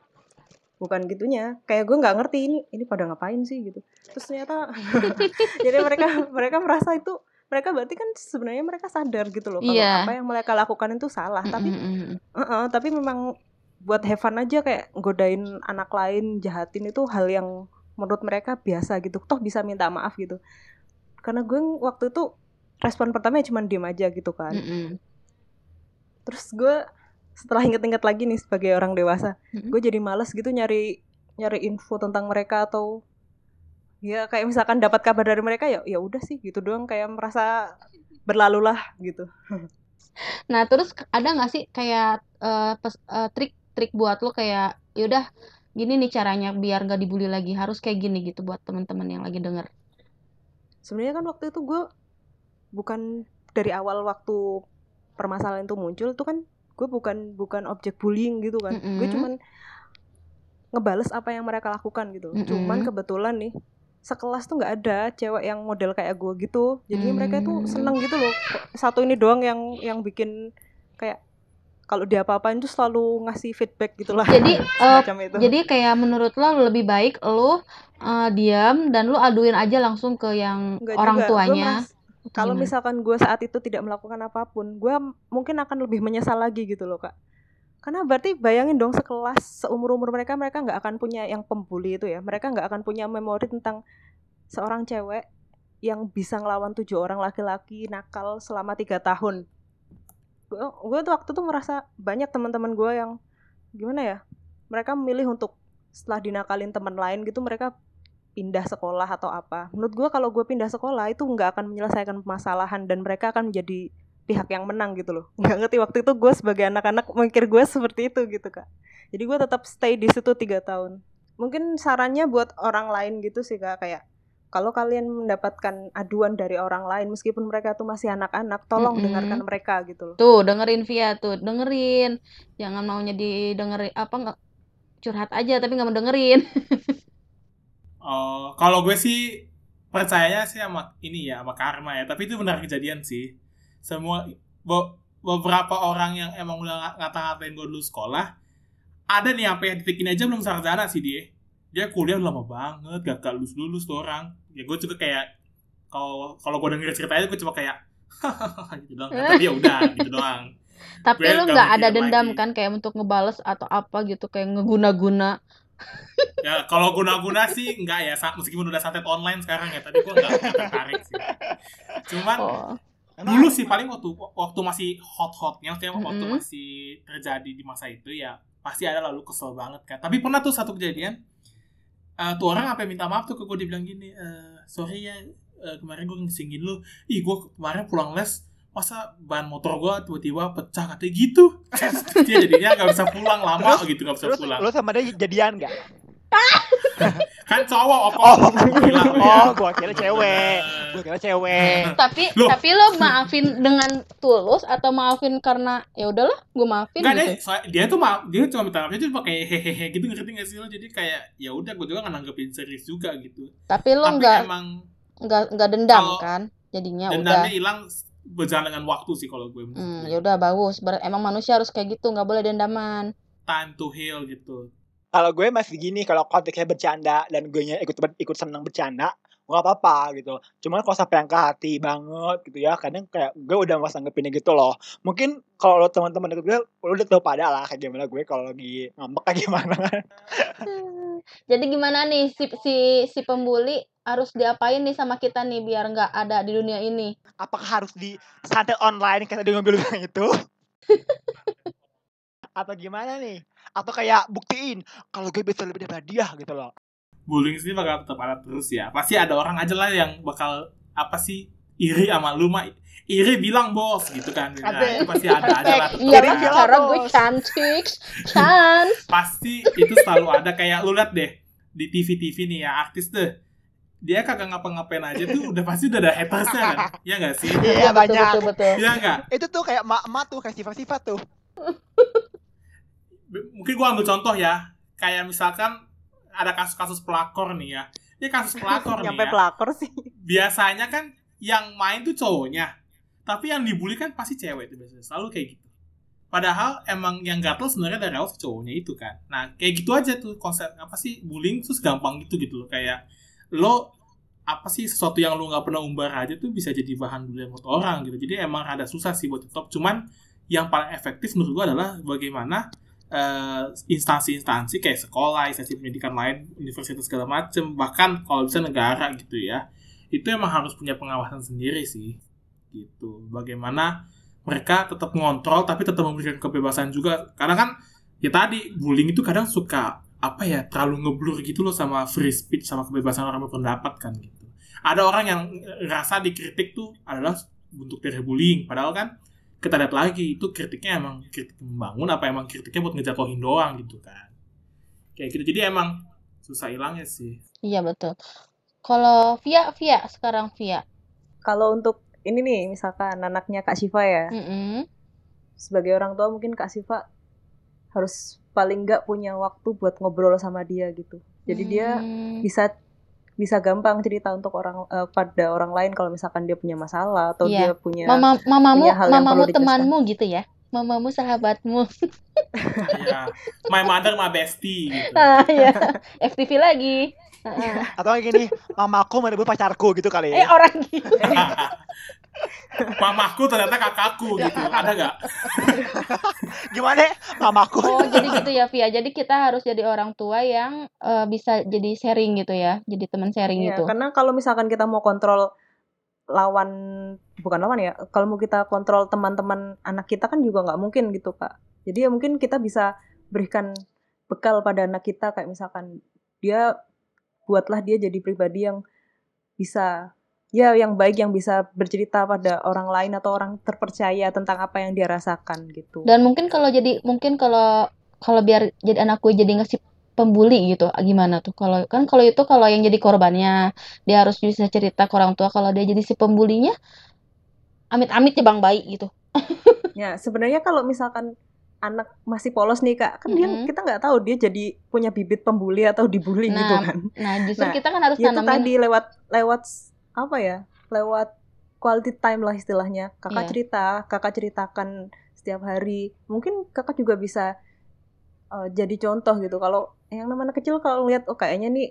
[SPEAKER 6] Bukan gitunya kayak gue nggak ngerti ini ini pada ngapain sih gitu terus ternyata jadi mereka mereka merasa itu mereka berarti kan sebenarnya mereka sadar gitu loh kalau
[SPEAKER 4] Iya.
[SPEAKER 6] apa yang mereka lakukan itu salah tapi
[SPEAKER 4] Mm-mm.
[SPEAKER 6] Heeh, tapi memang buat have fun aja kayak godain anak lain jahatin itu hal yang menurut mereka biasa gitu toh bisa minta maaf gitu karena gue waktu itu respon pertama ya cuman diem aja gitu kan
[SPEAKER 4] Mm-mm.
[SPEAKER 6] terus gue setelah inget-inget lagi nih sebagai orang dewasa
[SPEAKER 4] Mm-mm.
[SPEAKER 6] gue jadi males gitu nyari nyari info tentang mereka atau ya kayak misalkan dapat kabar dari mereka ya ya udah sih gitu doang kayak merasa berlalu lah gitu
[SPEAKER 4] Nah, terus ada nggak sih kayak eh, pes- eh, trik-trik buat lo kayak yaudah gini nih caranya biar nggak dibully lagi harus kayak gini gitu buat teman-teman yang lagi denger.
[SPEAKER 6] sebenarnya kan waktu itu gue bukan dari awal waktu permasalahan itu muncul tuh kan gue bukan bukan objek bullying gitu kan gue
[SPEAKER 4] Mm-mm.
[SPEAKER 6] cuman ngebales apa yang mereka lakukan gitu cuman
[SPEAKER 4] Mm-mm.
[SPEAKER 6] kebetulan nih sekelas tuh nggak ada cewek yang model kayak gue gitu jadi mereka tuh
[SPEAKER 4] Hmm.
[SPEAKER 6] seneng gitu loh satu ini doang yang yang bikin kayak kalau dia apa-apain tuh selalu ngasih feedback gitulah
[SPEAKER 4] Jadi eh,
[SPEAKER 6] semacam itu
[SPEAKER 4] jadi kayak menurut lo lebih baik lo eh, diam dan lo aduin aja langsung ke yang
[SPEAKER 6] Nggak
[SPEAKER 4] orang
[SPEAKER 6] juga, gue
[SPEAKER 4] tuanya.
[SPEAKER 6] Kalau misalkan gue saat itu tidak melakukan apa pun, gue mungkin akan lebih menyesal lagi gitu loh kak. Karena berarti bayangin dong sekelas seumur umur mereka mereka nggak akan punya yang pembuli itu ya. Mereka nggak akan punya memori tentang seorang cewek yang bisa ngelawan tujuh orang laki-laki nakal selama tiga tahun. Gue gue tuh waktu tuh merasa banyak teman-teman gue yang gimana ya? Mereka memilih untuk setelah dinakalin teman lain gitu mereka pindah sekolah atau apa. Menurut gue kalau gue pindah sekolah itu nggak akan menyelesaikan permasalahan dan mereka akan menjadi pihak yang menang gitu loh. Nggak ngerti waktu itu gue sebagai anak-anak mikir gue seperti itu gitu kak. Jadi gue tetap stay di situ tiga tahun. Mungkin sarannya buat orang lain gitu sih kak kayak kalau kalian mendapatkan aduan dari orang lain meskipun mereka tuh masih anak-anak, tolong
[SPEAKER 2] Mm-mm.
[SPEAKER 6] dengarkan mereka gitu loh.
[SPEAKER 2] Tuh, dengerin Via tuh, dengerin. Jangan maunya didengerin apa nggak curhat aja tapi nggak mau dengerin.
[SPEAKER 5] Oh, kalau gue sih percayanya sih sama ini ya, sama karma ya. Tapi itu benar kejadian sih. Semua be- beberapa orang yang emang udah ngata-ngatain gue dulu sekolah, ada nih sampai detik ini aja belum sarjana sih dia. Dia kuliah udah lama banget, gak gak lulus lulus tuh orang. Ya gue juga kayak kalau kalau gue denger ceritanya gue cuma kayak gitu doang. Tapi ya udah gitu doang.
[SPEAKER 2] Tapi
[SPEAKER 5] Gue
[SPEAKER 2] lu
[SPEAKER 5] nggak
[SPEAKER 2] ada dendam
[SPEAKER 5] lagi.
[SPEAKER 2] kan kayak untuk ngebales atau apa gitu kayak ngeguna-guna.
[SPEAKER 5] Ya kalau guna-guna sih enggak ya, meskipun udah santet online sekarang ya. Tapi gue enggak, enggak tertarik sih. Cuman
[SPEAKER 2] Oh.
[SPEAKER 5] dulu sih paling waktu waktu masih hot-hotnya waktu
[SPEAKER 2] Mm-mm.
[SPEAKER 5] masih terjadi di masa itu ya pasti ada lalu kesel banget kan tapi pernah tuh satu kejadian eh, tuh orang sampai minta maaf tuh ke gue dibilang gini eh, sorry ya eh, kemarin gue ngesingin lu ih gue kemarin pulang les masa ban motor gue tiba-tiba pecah katanya gitu Terus dia jadinya gak bisa pulang lama gitu gak bisa
[SPEAKER 3] Terus
[SPEAKER 5] pulang
[SPEAKER 3] lu sama dia jadian gak?
[SPEAKER 5] kan cowok apa
[SPEAKER 3] Oh,
[SPEAKER 5] Gila, ya.
[SPEAKER 3] oh, gua kira cewek. Gua kira cewek.
[SPEAKER 2] Tapi
[SPEAKER 5] Loh.
[SPEAKER 2] tapi lo maafin dengan tulus atau maafin karena ya udahlah, gue maafin
[SPEAKER 5] Enggak
[SPEAKER 2] gitu.
[SPEAKER 5] deh, soalnya dia tuh ma- dia cuma minta maafnya tuh pakai hehehe gitu ngerti gak sih lo? Jadi kayak ya udah gue juga nggak nanggepin serius juga gitu.
[SPEAKER 2] Tapi lo
[SPEAKER 5] Tapi
[SPEAKER 2] nggak
[SPEAKER 5] emang
[SPEAKER 2] nggak nggak dendam kan? Jadinya udah.
[SPEAKER 5] dendamnya hilang berjalan dengan waktu sih kalau gue.
[SPEAKER 2] Hmm, ya udah bagus. Ber- emang manusia harus kayak gitu, nggak boleh dendaman.
[SPEAKER 5] Time to heal gitu.
[SPEAKER 3] Kalau gue masih gini, kalau konteksnya bercanda dan gue nya ikut ikut seneng bercanda, gue gak apa-apa gitu. Cuman kalau sampai yang ke hati banget gitu ya, kadang kayak gue udah mas nanggepinnya gitu loh. Mungkin kalau lo teman-teman deket gue, lo udah tau pada lah kayak gimana gue kalau lagi ngambek kayak gimana.
[SPEAKER 2] Jadi gimana nih si si si pembuli harus diapain nih sama kita nih biar nggak ada di dunia ini?
[SPEAKER 3] Apakah harus di santet online kayak tadi ngambil bilang itu? Atau gimana nih? Atau kayak buktiin kalau gue bisa lebih dari dia gitu loh.
[SPEAKER 5] Bullying sih bakal tetap ada terus ya. Pasti ada orang aja lah yang bakal apa sih iri sama lu mah iri bilang bos gitu kan. Nah, itu pasti ada aja lah.
[SPEAKER 2] Iya lah,
[SPEAKER 3] bilang,
[SPEAKER 2] cara gue cantik, chance.
[SPEAKER 5] pasti itu selalu ada kayak lu liat deh di TV-TV nih ya artis deh dia kagak ngapa-ngapain aja tuh udah pasti udah ada hatersnya kan? Ya nggak sih?
[SPEAKER 3] Iya
[SPEAKER 2] betul,
[SPEAKER 3] banyak.
[SPEAKER 2] betul betul.
[SPEAKER 5] ya nggak?
[SPEAKER 3] Itu tuh kayak emak-emak tuh kayak sifat-sifat tuh.
[SPEAKER 5] B- mungkin gua ambil contoh ya. Kayak misalkan ada kasus-kasus pelakor nih ya. Ini kasus pelakor nih
[SPEAKER 6] Nyampe
[SPEAKER 5] ya.
[SPEAKER 6] pelakor sih.
[SPEAKER 5] biasanya kan yang main tuh cowoknya. Tapi yang dibully kan pasti cewek tuh biasanya. Selalu kayak gitu. Padahal emang yang gatel sebenarnya dari awal cowoknya itu kan. Nah kayak gitu aja tuh konsep apa sih bullying tuh gampang gitu gitu loh. Kayak lo apa sih sesuatu yang lo nggak pernah umbar aja tuh bisa jadi bahan bulian buat orang gitu. Jadi emang rada susah sih buat top cuman yang paling efektif menurut gua adalah bagaimana eh, instansi-instansi kayak sekolah, instansi pendidikan lain, universitas segala macem, bahkan kalau bisa negara gitu ya, itu emang harus punya pengawasan sendiri sih, gitu. Bagaimana mereka tetap ngontrol tapi tetap memberikan kebebasan juga, karena kan ya tadi bullying itu kadang suka apa ya terlalu ngeblur gitu loh sama free speech sama kebebasan orang berpendapat kan gitu. Ada orang yang rasa dikritik tuh adalah bentuk dari bullying, padahal kan kita lihat lagi itu kritiknya emang kritik membangun apa emang kritiknya buat ngejatuhin doang gitu kan kayak gitu jadi emang susah hilangnya sih
[SPEAKER 2] Iya betul. Kalau Via, Via sekarang Via.
[SPEAKER 6] Kalau untuk ini nih misalkan anaknya Kak Siva ya.
[SPEAKER 2] Mm-mm.
[SPEAKER 6] sebagai orang tua mungkin Kak Siva harus paling nggak punya waktu buat ngobrol sama dia gitu. Jadi dia
[SPEAKER 2] Hmm.
[SPEAKER 6] bisa bisa gampang cerita untuk orang eh, pada orang lain kalau misalkan dia punya masalah atau
[SPEAKER 2] Iya.
[SPEAKER 6] dia punya
[SPEAKER 2] Mama, mamamu,
[SPEAKER 6] punya hal yang
[SPEAKER 2] mamamu
[SPEAKER 6] perlu
[SPEAKER 2] temanmu gitu ya. Mamamu sahabatmu.
[SPEAKER 5] ya my mother my bestie gitu
[SPEAKER 2] Ah ya, FTV lagi.
[SPEAKER 3] Atau kayak gini, mamaku merebut pacarku gitu kali
[SPEAKER 4] Eh
[SPEAKER 3] ya.
[SPEAKER 4] orang gitu.
[SPEAKER 5] Mamaku ternyata kakakku gitu. Ada nggak?
[SPEAKER 3] Gimana? ya? Mamaku.
[SPEAKER 4] Oh, jadi gitu ya, Via. Jadi kita harus jadi orang tua yang eh, bisa jadi sharing gitu ya. Jadi teman sharing
[SPEAKER 6] Iya,
[SPEAKER 4] gitu.
[SPEAKER 6] karena kalau misalkan kita mau kontrol lawan bukan lawan ya, kalau mau kita kontrol teman-teman anak kita kan juga nggak mungkin gitu kak. Jadi ya mungkin kita bisa berikan bekal pada anak kita kayak misalkan dia buatlah dia jadi pribadi yang bisa ya yang baik yang bisa bercerita pada orang lain atau orang terpercaya tentang apa yang dia rasakan gitu.
[SPEAKER 4] Dan mungkin kalau jadi mungkin kalau kalau biar jadi anak gue jadi ngasih pembuli gitu gimana tuh kalau kan kalau itu kalau yang jadi korbannya dia harus bisa cerita ke orang tua kalau dia jadi si pembulinya amit-amit ya bang baik gitu
[SPEAKER 6] Ya, sebenarnya kalau misalkan anak masih polos nih kak, kan dia
[SPEAKER 4] Mm-mm.
[SPEAKER 6] kita nggak tahu dia jadi punya bibit pembuli atau dibully gitu
[SPEAKER 4] Nah,
[SPEAKER 6] kan.
[SPEAKER 4] nah justru
[SPEAKER 6] Nah,
[SPEAKER 4] kita kan harus
[SPEAKER 6] Itu tadi lewat lewat apa ya? Lewat quality time lah istilahnya. Kakak
[SPEAKER 4] Iya.
[SPEAKER 6] cerita, kakak ceritakan setiap hari. Mungkin kakak juga bisa eh, jadi contoh gitu. Kalau yang namanya kecil kalau lihat oh kayaknya nih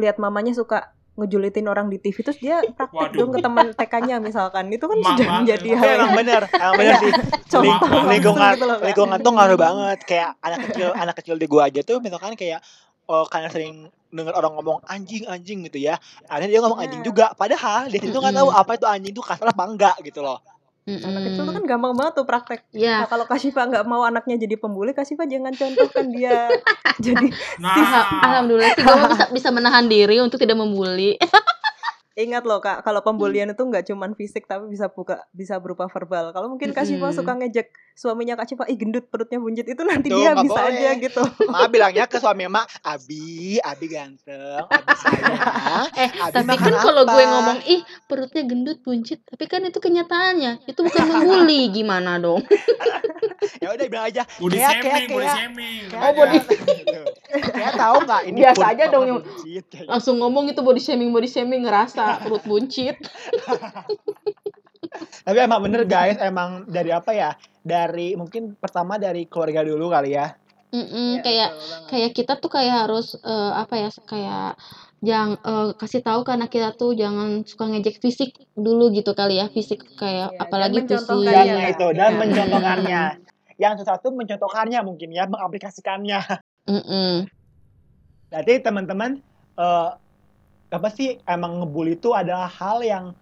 [SPEAKER 6] lihat mamanya suka ngejulitin orang di TV terus dia praktek
[SPEAKER 5] Waduh.
[SPEAKER 6] dong ke teman TK-nya misalkan. Itu kan
[SPEAKER 5] Mak
[SPEAKER 6] sudah menjadi hal yang
[SPEAKER 3] bener, emang bener
[SPEAKER 6] Iya.
[SPEAKER 3] sih.
[SPEAKER 6] contoh
[SPEAKER 3] lingkungan
[SPEAKER 6] gitu loh,
[SPEAKER 3] lingkungan tuh ngaruh banget kayak anak kecil anak kecil di gua aja tuh misalkan kayak oh karena sering dengar orang ngomong anjing anjing gitu ya akhirnya dia ngomong anjing
[SPEAKER 6] Nah.
[SPEAKER 3] juga padahal dia itu nggak tahu apa itu anjing itu kasar apa enggak gitu loh
[SPEAKER 6] Anak kecil tuh kan gampang banget tuh praktek.
[SPEAKER 4] ya
[SPEAKER 6] Nah, kalau Kashifa nggak mau anaknya jadi pembuli, Kashifa jangan contohkan dia. Jadi
[SPEAKER 5] Nah,
[SPEAKER 4] Alha- alhamdulillah sih gue bisa bisa menahan diri untuk tidak membuli
[SPEAKER 6] ingat loh kak, kalau pembulian itu nggak cuman fisik tapi bisa buka bisa berupa verbal. Kalau mungkin Kashifa
[SPEAKER 4] Mm-mm.
[SPEAKER 6] suka ngejek suaminya Kashifa, ih gendut perutnya buncit itu nanti
[SPEAKER 3] Tuh,
[SPEAKER 6] dia
[SPEAKER 3] nggak
[SPEAKER 6] bisa
[SPEAKER 3] boleh.
[SPEAKER 6] aja gitu.
[SPEAKER 3] Mak bilangnya ke suami mak Abi Abi ganteng Abi sayang
[SPEAKER 4] eh
[SPEAKER 3] Abi
[SPEAKER 4] tapi kan kalau gue ngomong ih perutnya gendut buncit tapi kan itu kenyataannya itu bukan membuli gimana dong
[SPEAKER 3] ya udah bilang aja
[SPEAKER 5] body
[SPEAKER 3] kayak kayak
[SPEAKER 5] shaming, body
[SPEAKER 3] kayak
[SPEAKER 5] shaming.
[SPEAKER 3] kayak
[SPEAKER 4] Oh, body-
[SPEAKER 3] kayak tahu nggak ini
[SPEAKER 4] Biasa aja dong langsung ngomong itu body shaming body shaming ngerasa perut buncit
[SPEAKER 3] Tapi emang bener guys, emang dari apa ya? Dari mungkin pertama dari keluarga dulu kali ya.
[SPEAKER 4] Mm-mm,
[SPEAKER 6] Iya,
[SPEAKER 4] kayak kayak kita tuh kayak harus eh, apa ya kayak jangan eh, kasih tahu ke anak kita tuh jangan suka ngejek fisik dulu gitu kali ya fisik kayak
[SPEAKER 6] Iya,
[SPEAKER 4] apalagi
[SPEAKER 6] dan
[SPEAKER 4] fisik
[SPEAKER 3] Dan
[SPEAKER 6] Iya,
[SPEAKER 3] itu dan
[SPEAKER 6] Iya.
[SPEAKER 3] mencontohkannya. Yang sesuatu mencontohkannya mungkin ya, mengaplikasikannya.
[SPEAKER 4] Mm-mm.
[SPEAKER 3] Berarti teman-teman eh apa sih emang ngebully itu adalah hal yang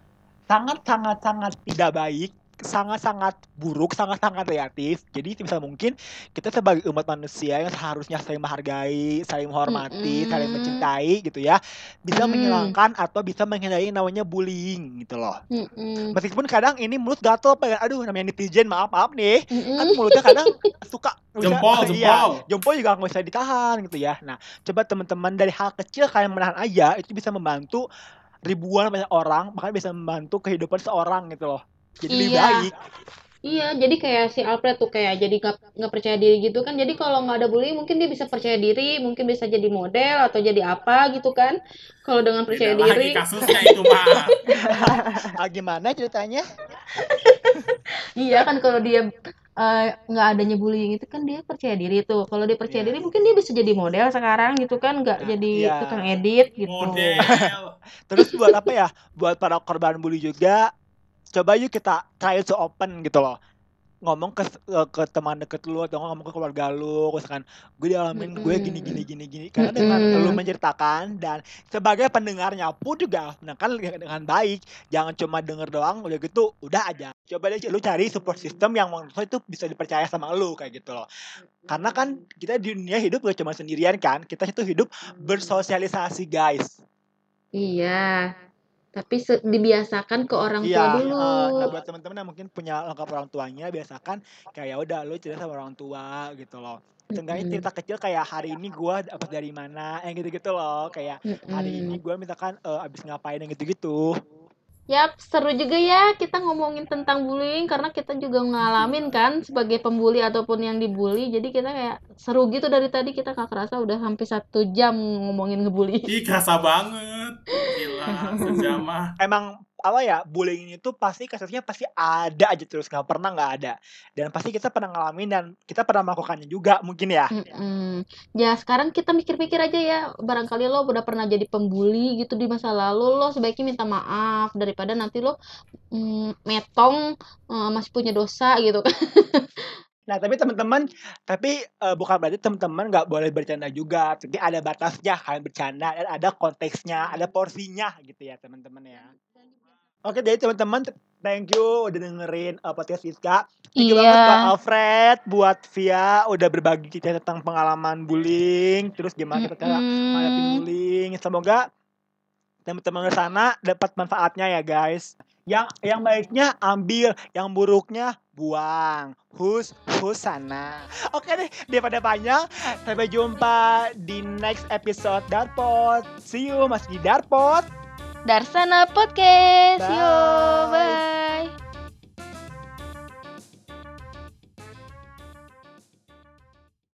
[SPEAKER 3] sangat sangat sangat tidak baik, sangat sangat buruk, sangat sangat negatif. Jadi sebisa mungkin kita sebagai umat manusia yang seharusnya saling menghargai, saling menghormati, saling
[SPEAKER 4] Mm-mm.
[SPEAKER 3] mencintai gitu ya, bisa
[SPEAKER 4] Mm.
[SPEAKER 3] menghilangkan atau bisa menghindari namanya bullying gitu loh.
[SPEAKER 4] Mm-mm.
[SPEAKER 3] Meskipun kadang ini mulut gatel pengen aduh namanya netizen maaf maaf nih kan
[SPEAKER 4] Mm-mm.
[SPEAKER 3] mulutnya kadang suka bisa-
[SPEAKER 5] Jempol,
[SPEAKER 3] iya,
[SPEAKER 5] jempol.
[SPEAKER 3] jempol juga nggak bisa ditahan gitu ya nah coba teman-teman dari hal kecil kalian menahan aja itu bisa membantu ribuan banyak orang bahkan bisa membantu kehidupan seorang gitu loh jadi lebih
[SPEAKER 4] Iya.
[SPEAKER 3] baik
[SPEAKER 4] Iya, jadi kayak si Alfred tuh kayak jadi nggak nggak percaya diri gitu kan. Jadi kalau nggak ada bullying mungkin dia bisa percaya diri, mungkin bisa jadi model atau jadi apa gitu kan. Kalau dengan percaya
[SPEAKER 5] Beda lagi
[SPEAKER 4] diri,
[SPEAKER 5] kasusnya itu mah.
[SPEAKER 3] ah, gimana ceritanya
[SPEAKER 4] iya kan kalau dia eh, nggak adanya bullying itu kan dia percaya diri tuh. Kalau dia percaya
[SPEAKER 3] Iya.
[SPEAKER 4] diri mungkin dia bisa jadi model sekarang gitu kan, nggak
[SPEAKER 3] Nah,
[SPEAKER 4] jadi
[SPEAKER 3] iya.
[SPEAKER 4] tukang edit gitu.
[SPEAKER 5] Model.
[SPEAKER 3] terus buat apa ya buat para korban bully juga coba yuk kita try to open gitu loh. Ngomong ke ke teman deket lu atau ngomong ke keluarga lu misalkan gue dialamin gue gini gini gini gini. Karena dengan
[SPEAKER 4] Mm-mm.
[SPEAKER 3] lu menceritakan dan sebagai pendengarnya pun juga mendengarkan dengan baik. Jangan cuma denger doang udah gitu udah aja. Coba deh lu cari support system yang menurut itu bisa dipercaya sama lu kayak gitu loh. Karena kan kita di dunia hidup gak cuma sendirian kan kita itu hidup bersosialisasi guys.
[SPEAKER 4] Iya. Tapi se- dibiasakan ke orang tua
[SPEAKER 3] Iya,
[SPEAKER 4] dulu.
[SPEAKER 3] eh, nah buat teman-teman yang mungkin punya lengkap orang tuanya, biasakan kayak ya udah lu cerita sama orang tua gitu loh. Seenggaknya
[SPEAKER 4] Mm-mm.
[SPEAKER 3] cerita kecil kayak hari ini gua dapat dari mana, yang gitu-gitu loh. Kayak hari ini gua misalkan eh, abis ngapain yang gitu-gitu.
[SPEAKER 4] Yap, seru juga ya kita ngomongin tentang bullying karena kita juga ngalamin kan sebagai pembuli ataupun yang dibully. Jadi kita kayak seru gitu dari tadi kita gak kerasa udah hampir satu jam ngomongin ngebully.
[SPEAKER 5] Ih, kerasa banget. Gila, sejam mah.
[SPEAKER 3] Emang apa ya bullying itu pasti kasusnya pasti ada aja terus nggak pernah nggak ada dan pasti kita pernah ngalamin dan kita pernah melakukannya juga mungkin ya
[SPEAKER 4] Mm-mm. Ya sekarang kita mikir-mikir aja ya, barangkali lo udah pernah jadi pembuli gitu di masa lalu, lo sebaiknya minta maaf daripada nanti lo mm, metong eh, masih punya dosa gitu kan.
[SPEAKER 3] Nah, tapi teman-teman, tapi eh, bukan berarti teman-teman nggak boleh bercanda juga. Tapi ada batasnya kalian bercanda dan ada konteksnya, ada porsinya gitu ya, teman-teman ya. Oke, jadi teman-teman, thank you udah dengerin uh, podcast Siska. Thank you banget buat
[SPEAKER 4] Iya.
[SPEAKER 3] Alfred, buat Via udah berbagi cerita tentang pengalaman bullying, terus gimana kita cara menghadapi bullying. Semoga teman-teman di sana dapat manfaatnya ya, guys. Yang yang baiknya ambil, yang buruknya buang. Hus husana. Oke deh, daripada panjang, sampai jumpa di next episode Darpot. See you masih di Darpot.
[SPEAKER 4] Darsana Podcast.
[SPEAKER 3] Bye.
[SPEAKER 4] Yo, bye.